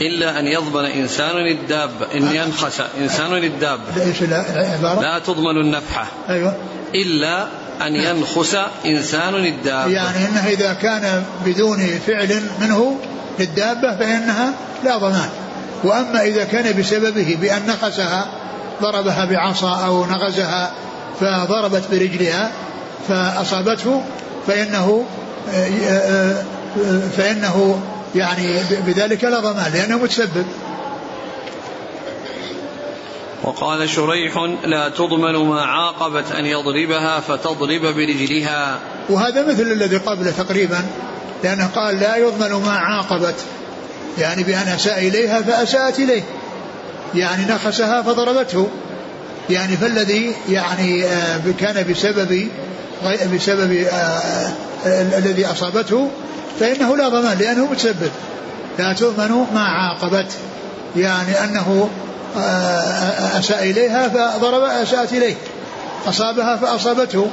A: إلا أن يضمن إنسان الدابة إن ينخس إنسان الدابة
B: إيش العبارة؟
A: لا تضمن النفحة.
B: أيوة.
A: إلا أن ينخس إنسان الدابة
B: يعني أنه إذا كان بدون فعل منه للدابة فإنها لا ضمان. وأما إذا كان بسببه بأن نخسها ضربها بعصا أو نغزها فضربت برجلها فأصابته فإنه فإنه يعني بذلك لا ضمان لأنه متسبب.
A: وقال شريح لا تضمن ما عاقبت أن يضربها فتضرب برجلها.
B: وهذا مثل الذي قبله تقريبا لأنه قال لا يضمن ما عاقبت. يعني بأن أساء إليها فأساءت إليه. يعني نخسها فضربته. يعني فالذي يعني آه، كان بسبب بسبب آه، الذي أصابته فإنه لا ضمان لأنه متسبب لا تؤمن ما عاقبت. يعني أنه آه، أساء إليها فضرب أساءت إليه. أصابها فأصابته.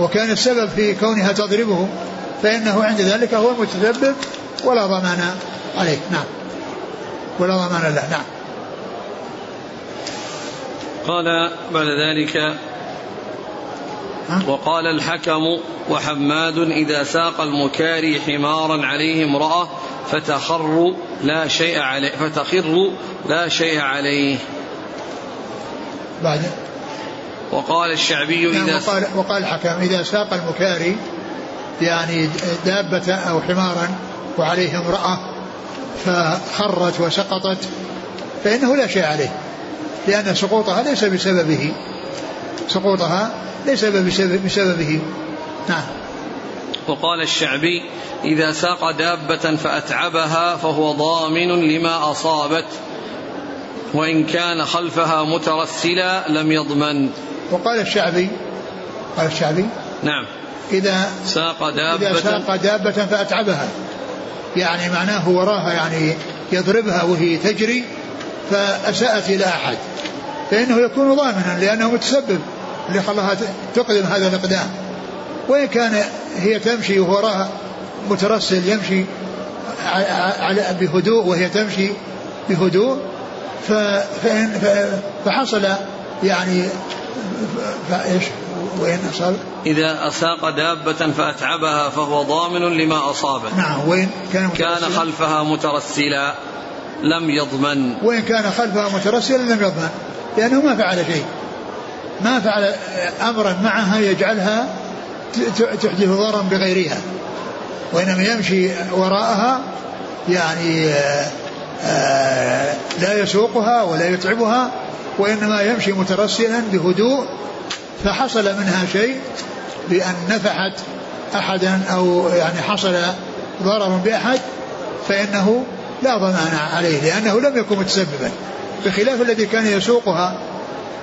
B: وكان السبب في كونها تضربه فإنه عند ذلك هو المتسبب ولا ضمان عليه. نعم. ولا ضمان له. نعم.
A: قال بعد ذلك وقال الحكم وحماد إذا ساق المكاري حمارا عليه امرأة فتخر لا شيء عليه فتخر لا شيء عليه.
B: بعد.
A: وقال الشعبي
B: نعم
A: إذا
B: وقال, وقال الحكم إذا ساق المكاري يعني دابة أو حمارا وعليه امرأة فخرت وسقطت فإنه لا شيء عليه لأن سقوطها ليس بسببه. سقوطها ليس بسبب بسببه. نعم.
A: وقال الشعبي إذا ساق دابة فأتعبها فهو ضامن لما أصابت وإن كان خلفها مترسلا لم يضمن.
B: وقال الشعبي قال الشعبي
A: نعم.
B: إذا
A: ساق دابة.
B: إذا ساق دابة فأتعبها. يعني معناه وراها يعني يضربها وهي تجري فأساءت إلى أحد. فإنه يكون ضامنا لأنه متسبب اللي خلاها تقدم هذا الإقدام وإن كان هي تمشي وراها مترسل يمشي بهدوء وهي تمشي بهدوء فإن فحصل يعني فإيش؟ وين أصاب؟
A: إذا أساق دابة فأتعبها فهو ضامن لما أصابه.
B: نعم وين
A: كان كان خلفها مترسلا لم يضمن.
B: وإن كان خلفها مترسلا لم يضمن. لأنه ما فعل شيء. ما فعل أمرا معها يجعلها تحدث ضررا بغيرها. وإنما يمشي وراءها يعني آه، آآ لا يسوقها ولا يتعبها وإنما يمشي مترسلا بهدوء فحصل منها شيء بأن نفحت أحدا أو يعني حصل ضرر بأحد فإنه لا ضمان عليه لأنه لم يكن متسببا. بخلاف الذي كان يسوقها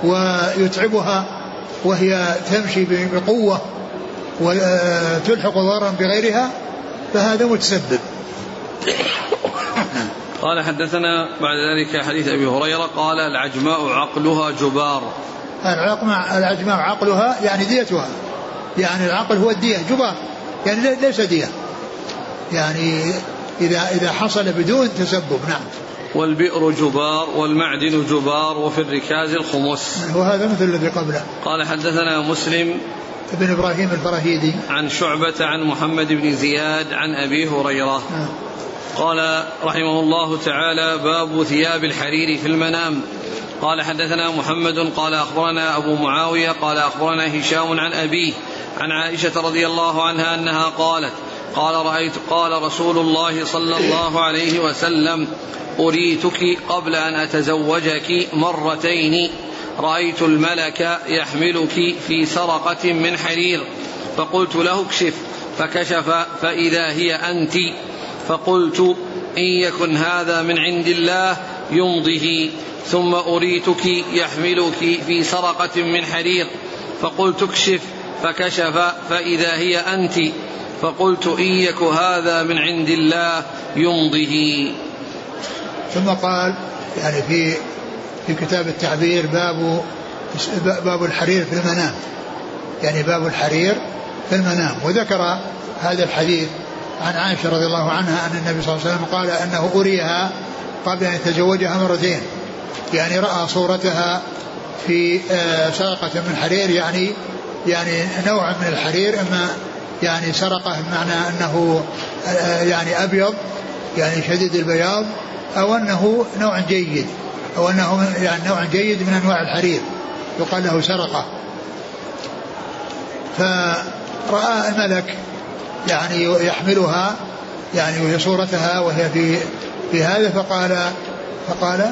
B: ويتعبها وهي تمشي بقوة وتلحق ضررا بغيرها فهذا متسبب.
A: قال حدثنا بعد ذلك حديث أبي هريرة قال العجماء عقلها جبار.
B: العجماء عقلها يعني ديتها. يعني العقل هو الدية جبار. يعني ليس دية. يعني إذا إذا حصل بدون تسبب نعم.
A: والبئر جبار والمعدن جبار وفي الركاز الخمس.
B: وهذا مثل الذي قبله.
A: قال حدثنا مسلم
B: ابن إبراهيم الفراهيدي.
A: عن شعبة عن محمد بن زياد عن أبي هريرة. نعم. قال رحمه الله تعالى باب ثياب الحرير في المنام. قال حدثنا محمد قال أخبرنا أبو معاوية قال أخبرنا هشام عن أبيه عن عائشة رضي الله عنها أنها قالت قال رأيت قال رسول الله صلى الله عليه وسلم أريتك قبل أن أتزوجك مرتين. رأيت الملك يحملك في سرقة من حرير. فقلت له اكشف. فكشف فإذا هي أنت. فقلت إن يكن هذا من عند الله يمضه ثم أريتك يحملك في سرقة من حرير. فقلت اكشف. فكشف فإذا هي أنت. فقلت ان يك هذا من عند الله يمضه
B: ثم قال يعني في في كتاب التعبير باب باب الحرير في المنام. يعني باب الحرير في المنام. وذكر هذا الحديث عن عائشة رضي الله عنها أن النبي صلى الله عليه وسلم قال أنه أريها قبل أن يتزوجها مرتين. يعني رأى صورتها في آه، سرقة من حرير يعني يعني نوع من الحرير إما يعني سرقة بمعنى أنه آه، يعني أبيض يعني شديد البياض أو أنه نوع جيد أو أنه يعني نوع جيد من أنواع الحرير يقال له سرقة. فرأى الملك يعني يحملها يعني وهي صورتها وهي في في هذا فقال فقال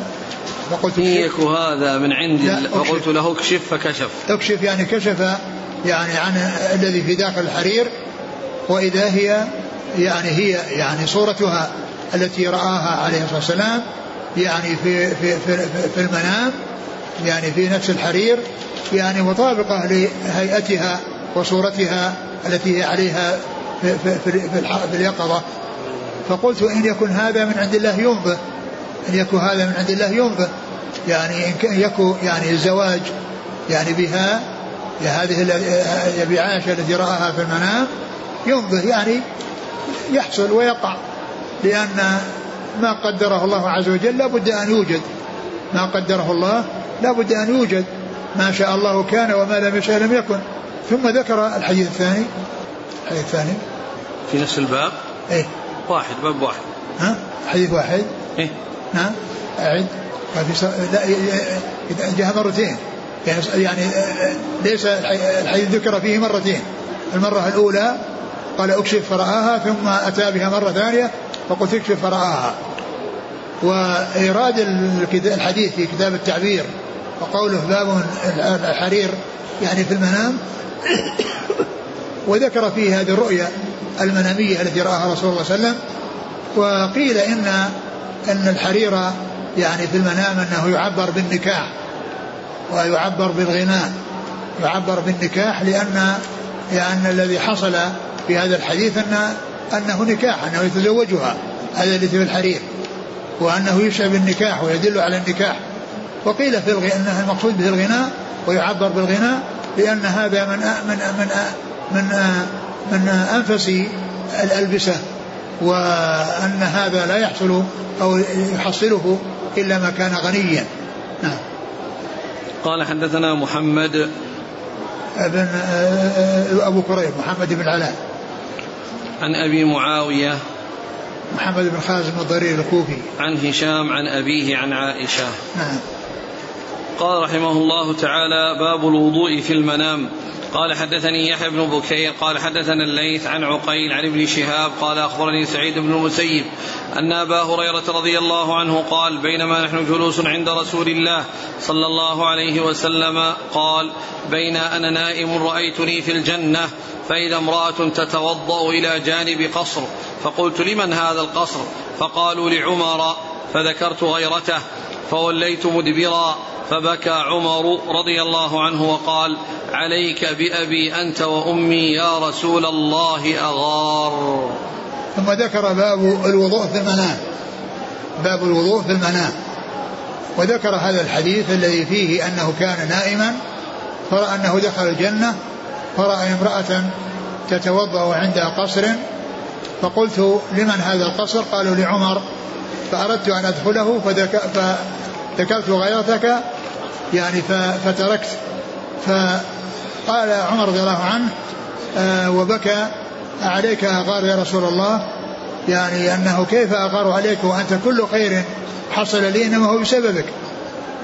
A: فقلت يك هذا من عند فقلت له اكشف فكشف.
B: اكشف يعني كشف يعني عن الذي في داخل الحرير وإذا هي يعني هي يعني صورتها التي رآها عليه الصلاة والسلام يعني في في في, في المنام يعني في نفس الحرير يعني مطابقة لهيئتها وصورتها التي هي عليها في, في, في, في, في اليقظة. فقلت إن يكن هذا من عند الله ينبه أن يكن هذا من عند الله ينبه يعني إن يكن يعني الزواج يعني بها هذه بعائشه التي رآها في المنام ينبه يعني يحصل ويقع. لأن ما قدره الله عز وجل لابد أن يوجد. ما قدره الله لابد أن يوجد. ما شاء الله كان وما لم يشاء لم يكن. ثم ذكر الحديث الثاني. الحديث الثاني.
A: في نفس الباب؟
B: إيه.
A: واحد باب واحد.
B: ها؟ حديث واحد.
A: إيه.
B: نعم أعد. في لا جاء مرتين. يعني يعني ليس الحديث ذكر فيه مرتين. المرة الأولى قال اكشف فرآها ثم أتى بها مرة ثانية فقلت اكشف فرآها وإيراد الحديث في كتاب التعبير وقوله باب الحرير يعني في المنام. وذكر فيه هذه الرؤيا المنامية التي رآها رسول الله صلى الله عليه وسلم. وقيل إن أن الحرير يعني في المنام أنه يعبر بالنكاح ويعبر بالغناء يعبر بالنكاح لأن لأن الذي حصل في هذا الحديث أن أنه نكاح أنه يتزوجها هذا الذي في الحرير وأنه يشعر بالنكاح ويدل على النكاح. وقيل في الغناء المقصود به الغناء ويعبر بالغناء لأن هذا من من من من من أنفس الألبسة. وأن هذا لا يحصل أو يحصله إلا ما كان غنيا. نعم.
A: قال حدثنا محمد
B: ابن أبو كريب محمد بن علاء.
A: عن أبي معاوية.
B: محمد بن خازم الضرير الكوفي.
A: عن هشام عن أبيه عن عائشة.
B: نعم.
A: قال رحمه الله تعالى باب الوضوء في المنام. قال حدثني يحيى بن بكير قال حدثنا الليث عن عقيل عن ابن شهاب قال أخبرني سعيد بن المسيب أن أبا هريرة رضي الله عنه قال بينما نحن جلوس عند رسول الله صلى الله عليه وسلم قال بين أنا نائم رأيتني في الجنة فإذا امرأة تتوضأ إلى جانب قصر فقلت لمن هذا القصر؟ فقالوا لعمر فذكرت غيرته. فوليت مدبرا فبكى عمر رضي الله عنه وقال عليك بأبي أنت وأمي يا رسول الله أغار.
B: ثم ذكر باب الوضوء في المنام. باب الوضوء في المنام. وذكر هذا الحديث الذي فيه أنه كان نائما فرأى أنه دخل الجنة فرأى امرأة تتوضأ عند قصر. فقلت لمن هذا القصر؟ قالوا لعمر. فأردت أن أدخله فذكرت غيرتك يعني فتركت. فقال عمر رضي الله عنه آه وبكى عليك أغار يا رسول الله يعني أنه كيف أغار عليك وأنت كل خير حصل لي إنما هو بسببك.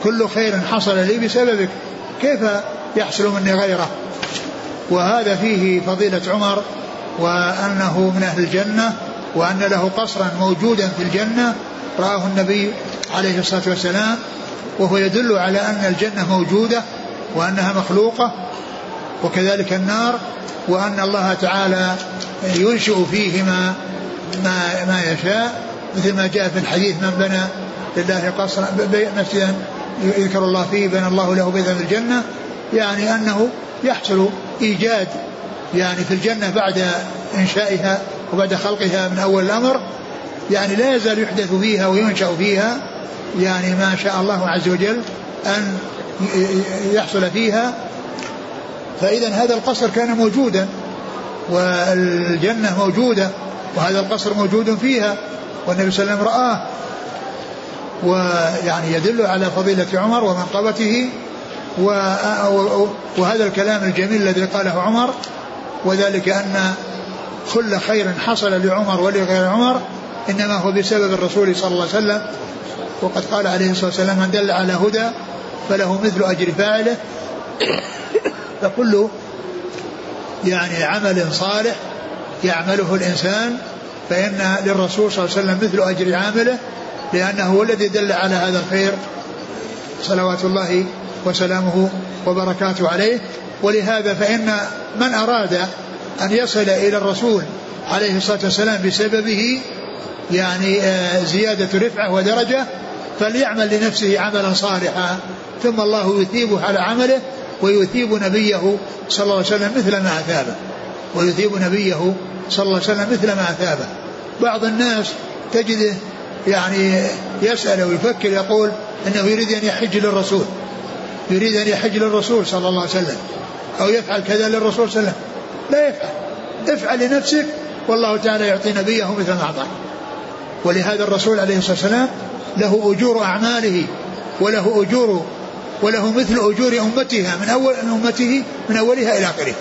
B: كل خير حصل لي بسببك. كيف يحصل مني غيره؟ وهذا فيه فضيلة عمر وأنه من أهل الجنة وأن له قصرا موجودا في الجنة. رآه النبي عليه الصلاة والسلام وهو يدل على أن الجنة موجودة وأنها مخلوقة وكذلك النار وأن الله تعالى ينشئ فيهما ما ما يشاء مثل ما جاء في الحديث من بنى لله قصرا مسجدا يذكر الله فيه بنى الله له بيتا في الجنة يعني أنه يحصل إيجاد يعني في الجنة بعد إنشائها وبعد خلقها من أول الأمر يعني لا يزال يحدث فيها وينشأ فيها يعني ما شاء الله عز وجل أن يحصل فيها فإذا هذا القصر كان موجودا والجنة موجودة وهذا القصر موجود فيها والنبي صلى الله عليه وسلم رآه. ويعني يدل على فضيلة عمر ومنقبته وهذا الكلام الجميل الذي قاله عمر وذلك أن كل خير حصل لعمر ولغير عمر إنما هو بسبب الرسول صلى الله عليه وسلم. وقد قال عليه الصلاة والسلام من دل على هدى فله مثل أجر فاعله فكل يعني عمل صالح يعمله الإنسان فإن للرسول صلى الله عليه وسلم مثل أجر عامله لأنه هو الذي دل على هذا الخير. صلوات الله وسلامه وبركاته عليه. ولهذا فإن من أراد أن يصل إلى الرسول عليه الصلاة والسلام بسببه يعني آه، زيادة رفعة ودرجة فليعمل لنفسه عملا صالحا ثم الله يثيبه على عمله ويثيب نبيه صلى الله عليه وسلم مثل ما أثابه. ويثيب نبيه صلى الله عليه وسلم مثل ما أثابه. بعض الناس تجده يعني يسأل ويفكر يقول أنه يريد أن يحج للرسول يريد أن يحج للرسول صلى الله عليه وسلم أو يفعل كذا للرسول صلى الله عليه وسلم. لا يفعل. افعل لنفسك والله تعالى يعطي نبيه مثل ما أعطاه. ولهذا الرسول عليه الصلاة والسلام له أجور أعماله وله أجور وله مثل أجور أمتها من أول أمته من أولها إلى آخره.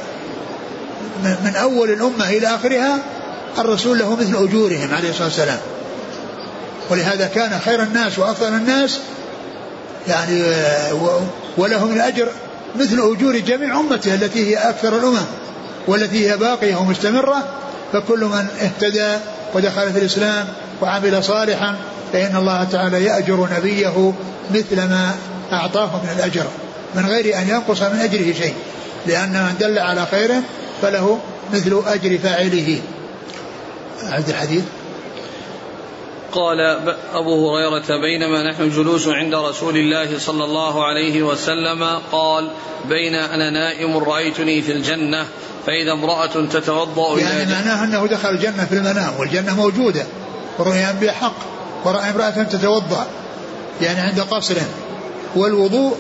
B: من أول الأمة إلى آخرها الرسول له مثل أجورهم عليه الصلاة والسلام. ولهذا كان خير الناس وأفضل الناس يعني وله من الأجر مثل أجور جميع أمته التي هي أكثر الأمم والتي هي باقية ومستمرة. فكل من اهتدى ودخل في الإسلام وعمل صالحا فإن الله تعالى يأجر نبيه مثل ما أعطاه من الأجر من غير أن ينقص من أجره شيء لأن من دل على خير فله مثل أجر فاعله. عبد الحديث.
A: قال أبو هريرة بينما نحن جلوس عند رسول الله صلى الله عليه وسلم قال بين أنا نائم رأيتني في الجنة فإذا امرأة تتوضأ
B: يعني معناه أنه دخل الجنة في المنام والجنة موجودة ورؤيا بحق. ورأى امرأة تتوضأ يعني عند قصر والوضوء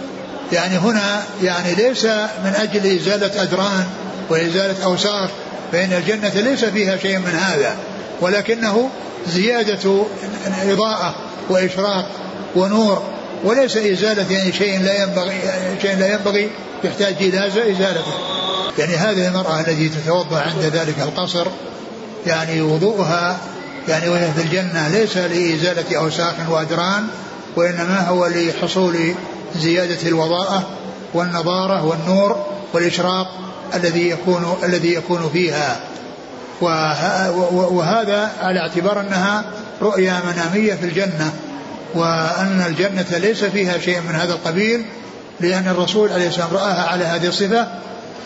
B: يعني هنا يعني ليس من أجل إزالة أدران وإزالة أوساخ فإن الجنة ليس فيها شيء من هذا ولكنه زيادة إضاءة وإشراق ونور وليس إزالة يعني شيء لا ينبغي شيء لا ينبغي يحتاج إلى إزالته. يعني هذه المرأة التي تتوضأ عند ذلك القصر يعني وضوءها يعني وهي في الجنة ليس لإزالة أوساخ وأدران وإنما هو لحصول زيادة الوضاءة والنضارة والنور والإشراق الذي يكون الذي يكون فيها. وهذا على اعتبار أنها رؤيا منامية في الجنة وأن الجنة ليس فيها شيء من هذا القبيل لأن الرسول عليه السلام رآها على هذه الصفة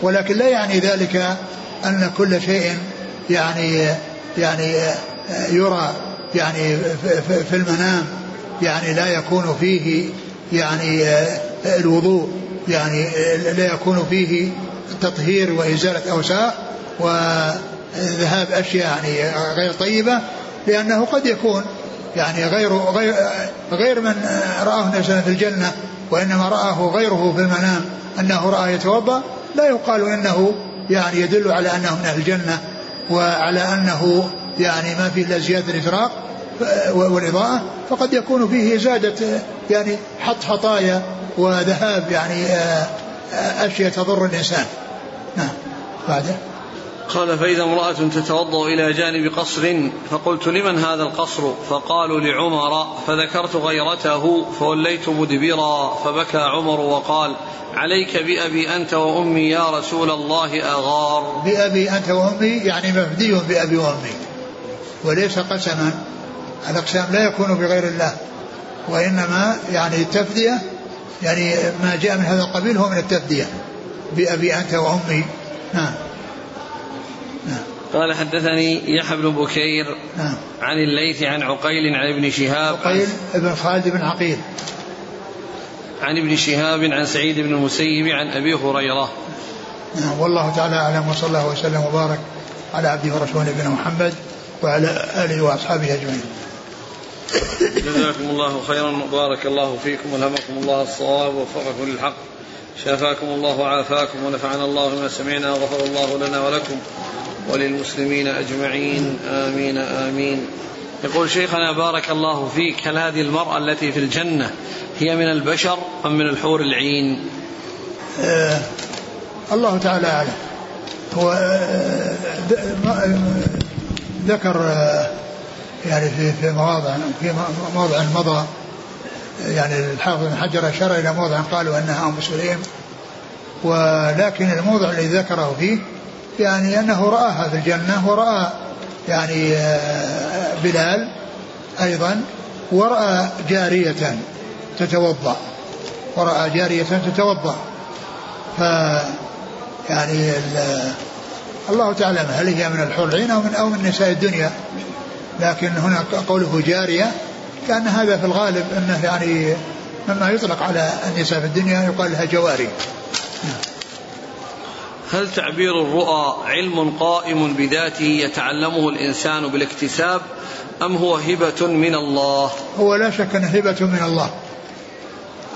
B: ولكن لا يعني ذلك أن كل شيء يعني يعني يرى يعني في المنام يعني لا يكون فيه يعني الوضوء يعني لا يكون فيه تطهير وإزالة أوساخ وذهاب أشياء يعني غير طيبة لأنه قد يكون يعني غير غير غير من رآه النبي في الجنة وإنما رآه غيره في المنام أنه رأى يتوضأ لا يقال إنه يعني يدل على أنه من أهل الجنة وعلى أنه يعني ما فيه إلا زيادة الإشراق والإضاءة فقد يكون فيه زادة يعني حط خطايا وذهاب يعني آه، أشياء تضر الإنسان. نعم. بعده.
A: قال فإذا امرأة تتوضأ إلى جانب قصر فقلت لمن هذا القصر؟ فقالوا لعمر. فذكرت غيرته فوليت مدبرا فبكى عمر وقال عليك بأبي أنت وأمي يا رسول الله أغار.
B: بأبي أنت وأمي يعني مفدي بأبي وأمي. وليس قسما. الأقسام لا يكون بغير الله وإنما يعني التفدية يعني ما جاء من هذا القبيل هو من التفدية بأبي أنت وأمي. نعم.
A: نعم. قال حدثني يحيى بن بكير نعم. عن الليث عن عقيل عن ابن شهاب
B: عقيل بن خالد بن عقيل.
A: عن ابن شهاب عن سعيد بن المسيب عن أبي هريرة.
B: نعم. والله تعالى أعلم وصلى الله وسلم وبارك على عبده ورسوله نبينا محمد. وعلى آله وأصحابه أجمعين
A: جزاكم الله خيرا وبارك الله فيكم والهمكم الله الصواب ووفقكم للحق شافاكم الله وعافاكم ونفعنا الله بما سمعنا وغفر الله لنا ولكم وللمسلمين أجمعين آمين آمين. يقول شيخنا بارك الله فيك هل هذه المرأة التي في الجنة هي من البشر أم من الحور العين؟
B: آه الله تعالى أعلم. هو آه ذكر آه يعني في في مواضع في موضع مضى يعني الحافظ بن حجر أشار إلى موضع قالوا أنها أم سليم. ولكن الموضع الذي ذكره فيه يعني أنه رآها في الجنة وراى يعني آه، بلال أيضا ورأى جارية تتوضأ ورأى جارية تتوضأ. ف يعني الله تعالى هل هي من الحور العين أو من أو من نساء الدنيا لكن هنا قوله جارية كأن هذا في الغالب أنه يعني مما يطلق على النساء في الدنيا يقال لها جواري
A: هل تعبير الرؤى علم قائم بذاته يتعلمه الإنسان بالاكتساب أم هو هبة من الله؟
B: هو لا شك أنه هبة من الله.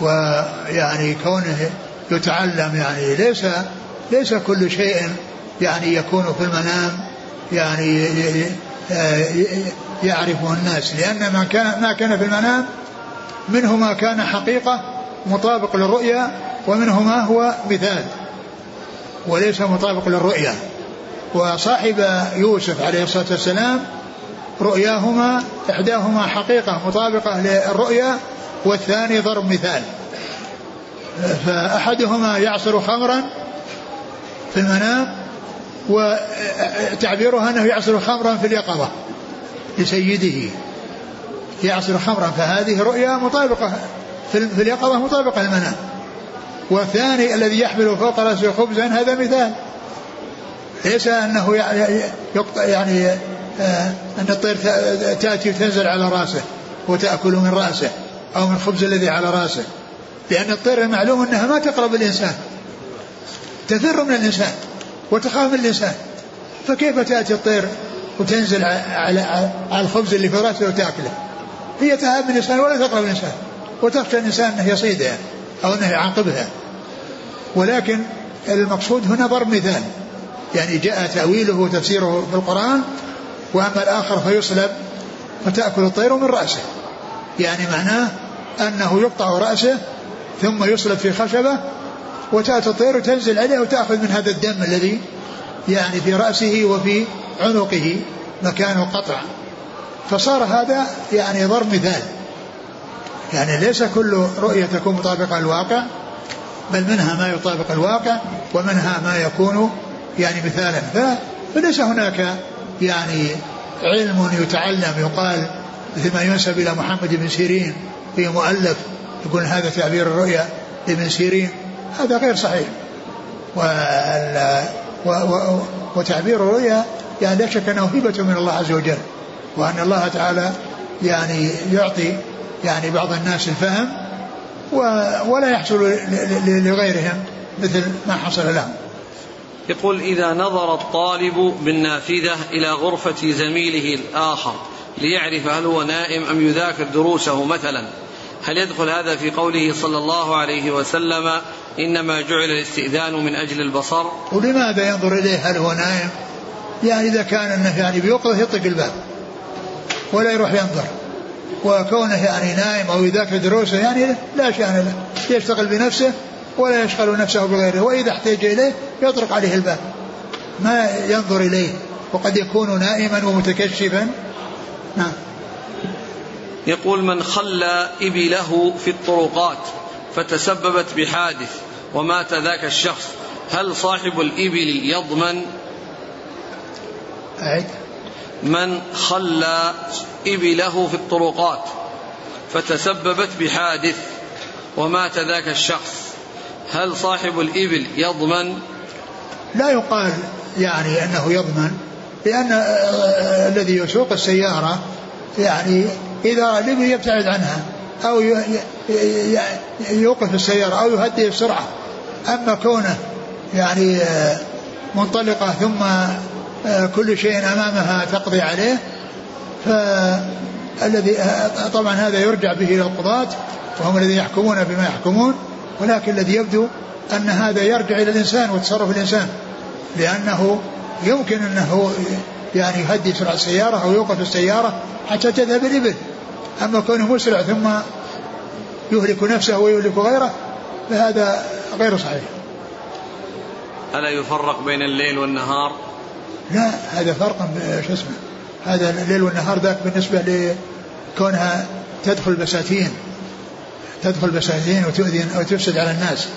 B: ويعني كونه يتعلم يعني ليس ليس كل شيء يعني يكون في المنام يعني يعرفه الناس. لأن ما كان ما كان في المنام منه ما كان حقيقة مطابق للرؤيا ومنه ما هو مثال وليس مطابق للرؤيا. وصاحب يوسف عليه الصلاة والسلام رؤياهما إحداهما حقيقة مطابقة للرؤيا والثاني ضرب مثال. فأحدهما يعصر خمرا في المنام وتعبيرها أنه يعصر خمرا في اليقظة لسيده. يعصر خمرا فهذه رؤيا مطابقة في اليقظة مطابقة للمنام. والثاني الذي يحمل فوق رأسه خبزا هذا مثال. ليس أنه يعني آه، أن الطير تأتي وتنزل على رأسه وتأكل من رأسه أو من الخبز الذي على رأسه لأن الطير المعلوم أنها ما تقرب الإنسان تفر من الإنسان. وتخاف من الإنسان فكيف تأتي الطير وتنزل على الخبز اللي في رأسه وتأكله؟ هي تهاب الإنسان ولا تقرب الإنسان وتخشى الإنسان أنه يصيدها أو أنه يعاقبها. ولكن المقصود هنا ضرب مثال. يعني جاء تأويله وتفسيره في القرآن وأما الآخر فيصلب فتأكل الطير من رأسه. يعني معناه أنه يقطع رأسه ثم يصلب في خشبة وتأتي الطير وتنزل عليه وتأخذ من هذا الدم الذي يعني في رأسه وفي عنقه مكان القطع فصار هذا يعني ضرب مثال. يعني ليس كل رؤية تكون مطابقة للواقع بل منها ما يطابق الواقع ومنها ما يكون يعني مثالا. فليس هناك يعني علم يتعلم يقال مثل ما ينسب إلى محمد بن سيرين في مؤلف يقول هذا تعبير الرؤيا لابن سيرين. هذا غير صحيح. وتعبير الرؤيا يعني لا شك أنه هبة من الله عز وجل وأن الله تعالى يعني يعطي يعني بعض الناس الفهم ولا يحصل لغيرهم مثل ما حصل لهم.
A: يقول إذا نظر الطالب بالنافذة إلى غرفة زميله الآخر ليعرف هل هو نائم أم يذاكر دروسه مثلا. هل يدخل هذا في قوله صلى الله عليه وسلم إنما جعل الاستئذان من أجل البصر؟
B: ولماذا ينظر إليه هل هو نائم؟ يعني إذا كان أنه يعني بيوقظه يطق الباب ولا يروح ينظر. وكونه يعني نائم أو يذاكر دروسه يعني لا شأن له. يشتغل بنفسه ولا يشغل نفسه بغيره. وإذا احتاج إليه يطرق عليه الباب. ما ينظر إليه. وقد يكون نائما ومتكشفا. نعم.
A: يقول من خلى إبله في الطرقات فتسببت بحادث ومات ذاك الشخص هل صاحب الإبل يضمن؟
B: أعد.
A: من خلى إبله في الطرقات فتسببت بحادث ومات ذاك الشخص هل صاحب الإبل يضمن؟
B: لا يقال يعني أنه يضمن لأن الذي يسوق السيارة يعني إذا الإبل يبتعد عنها أو يوقف السيارة أو يهدي السرعة أما كونه يعني منطلقة ثم كل شيء أمامها تقضي عليه الذي طبعا هذا يرجع به إلى القضاة وهم الذين يحكمون بما يحكمون ولكن الذي يبدو أن هذا يرجع إلى الإنسان وتصرف الإنسان لأنه يمكن أنه يعني يهدي سرعة السيارة أو يوقف السيارة حتى تذهب الإبل أما كونه مسرع ثم يهلك نفسه ويهلك غيره فهذا غير صحيح.
A: ألا يفرق بين الليل والنهار؟
B: لا هذا فرق شو اسمه هذا الليل والنهار ذاك بالنسبة لكونها تدخل بساتين تدخل بساتين وتؤذي أو تفسد على الناس.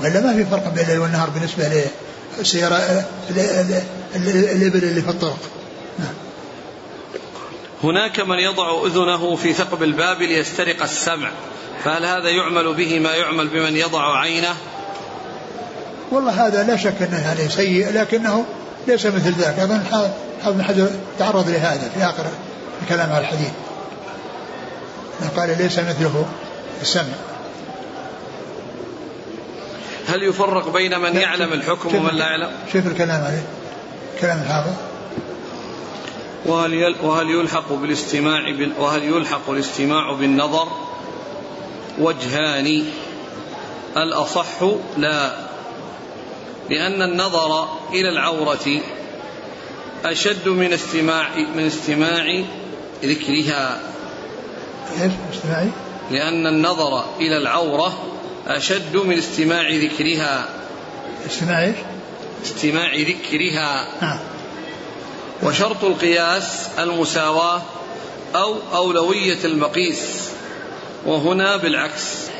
B: وإلا ما في فرق بين الليل والنهار بالنسبة للسيارة الإبل اللي في الطرق.
A: هناك من يضع أذنه في ثقب الباب ليسترق السمع فهل هذا يعمل به ما يعمل بمن يضع عينه؟
B: والله هذا لا شك أنه يعني سيء لكنه ليس مثل ذاك. أيضا حافظ بن حجر تعرض لهذا في آخر الكلام على الحديث. قال ليس مثله السمع.
A: هل يفرق بين من يعلم الحكم ومن لا يعلم؟
B: شوف الكلام عليه. كلام الحافظ.
A: وهل وهل يلحق بالاستماع وهل يلحق الاستماع بالنظر؟ وجهان الأصح لا لأن النظر إلى العورة أشد من استماع من استماع ذكرها
B: استماعي؟
A: لأن النظر إلى العورة أشد من استماع ذكرها
B: استماع إيش؟
A: استماع ذكرها
B: نعم
A: وشرط القياس المساواة أو أولوية المقيس وهنا بالعكس.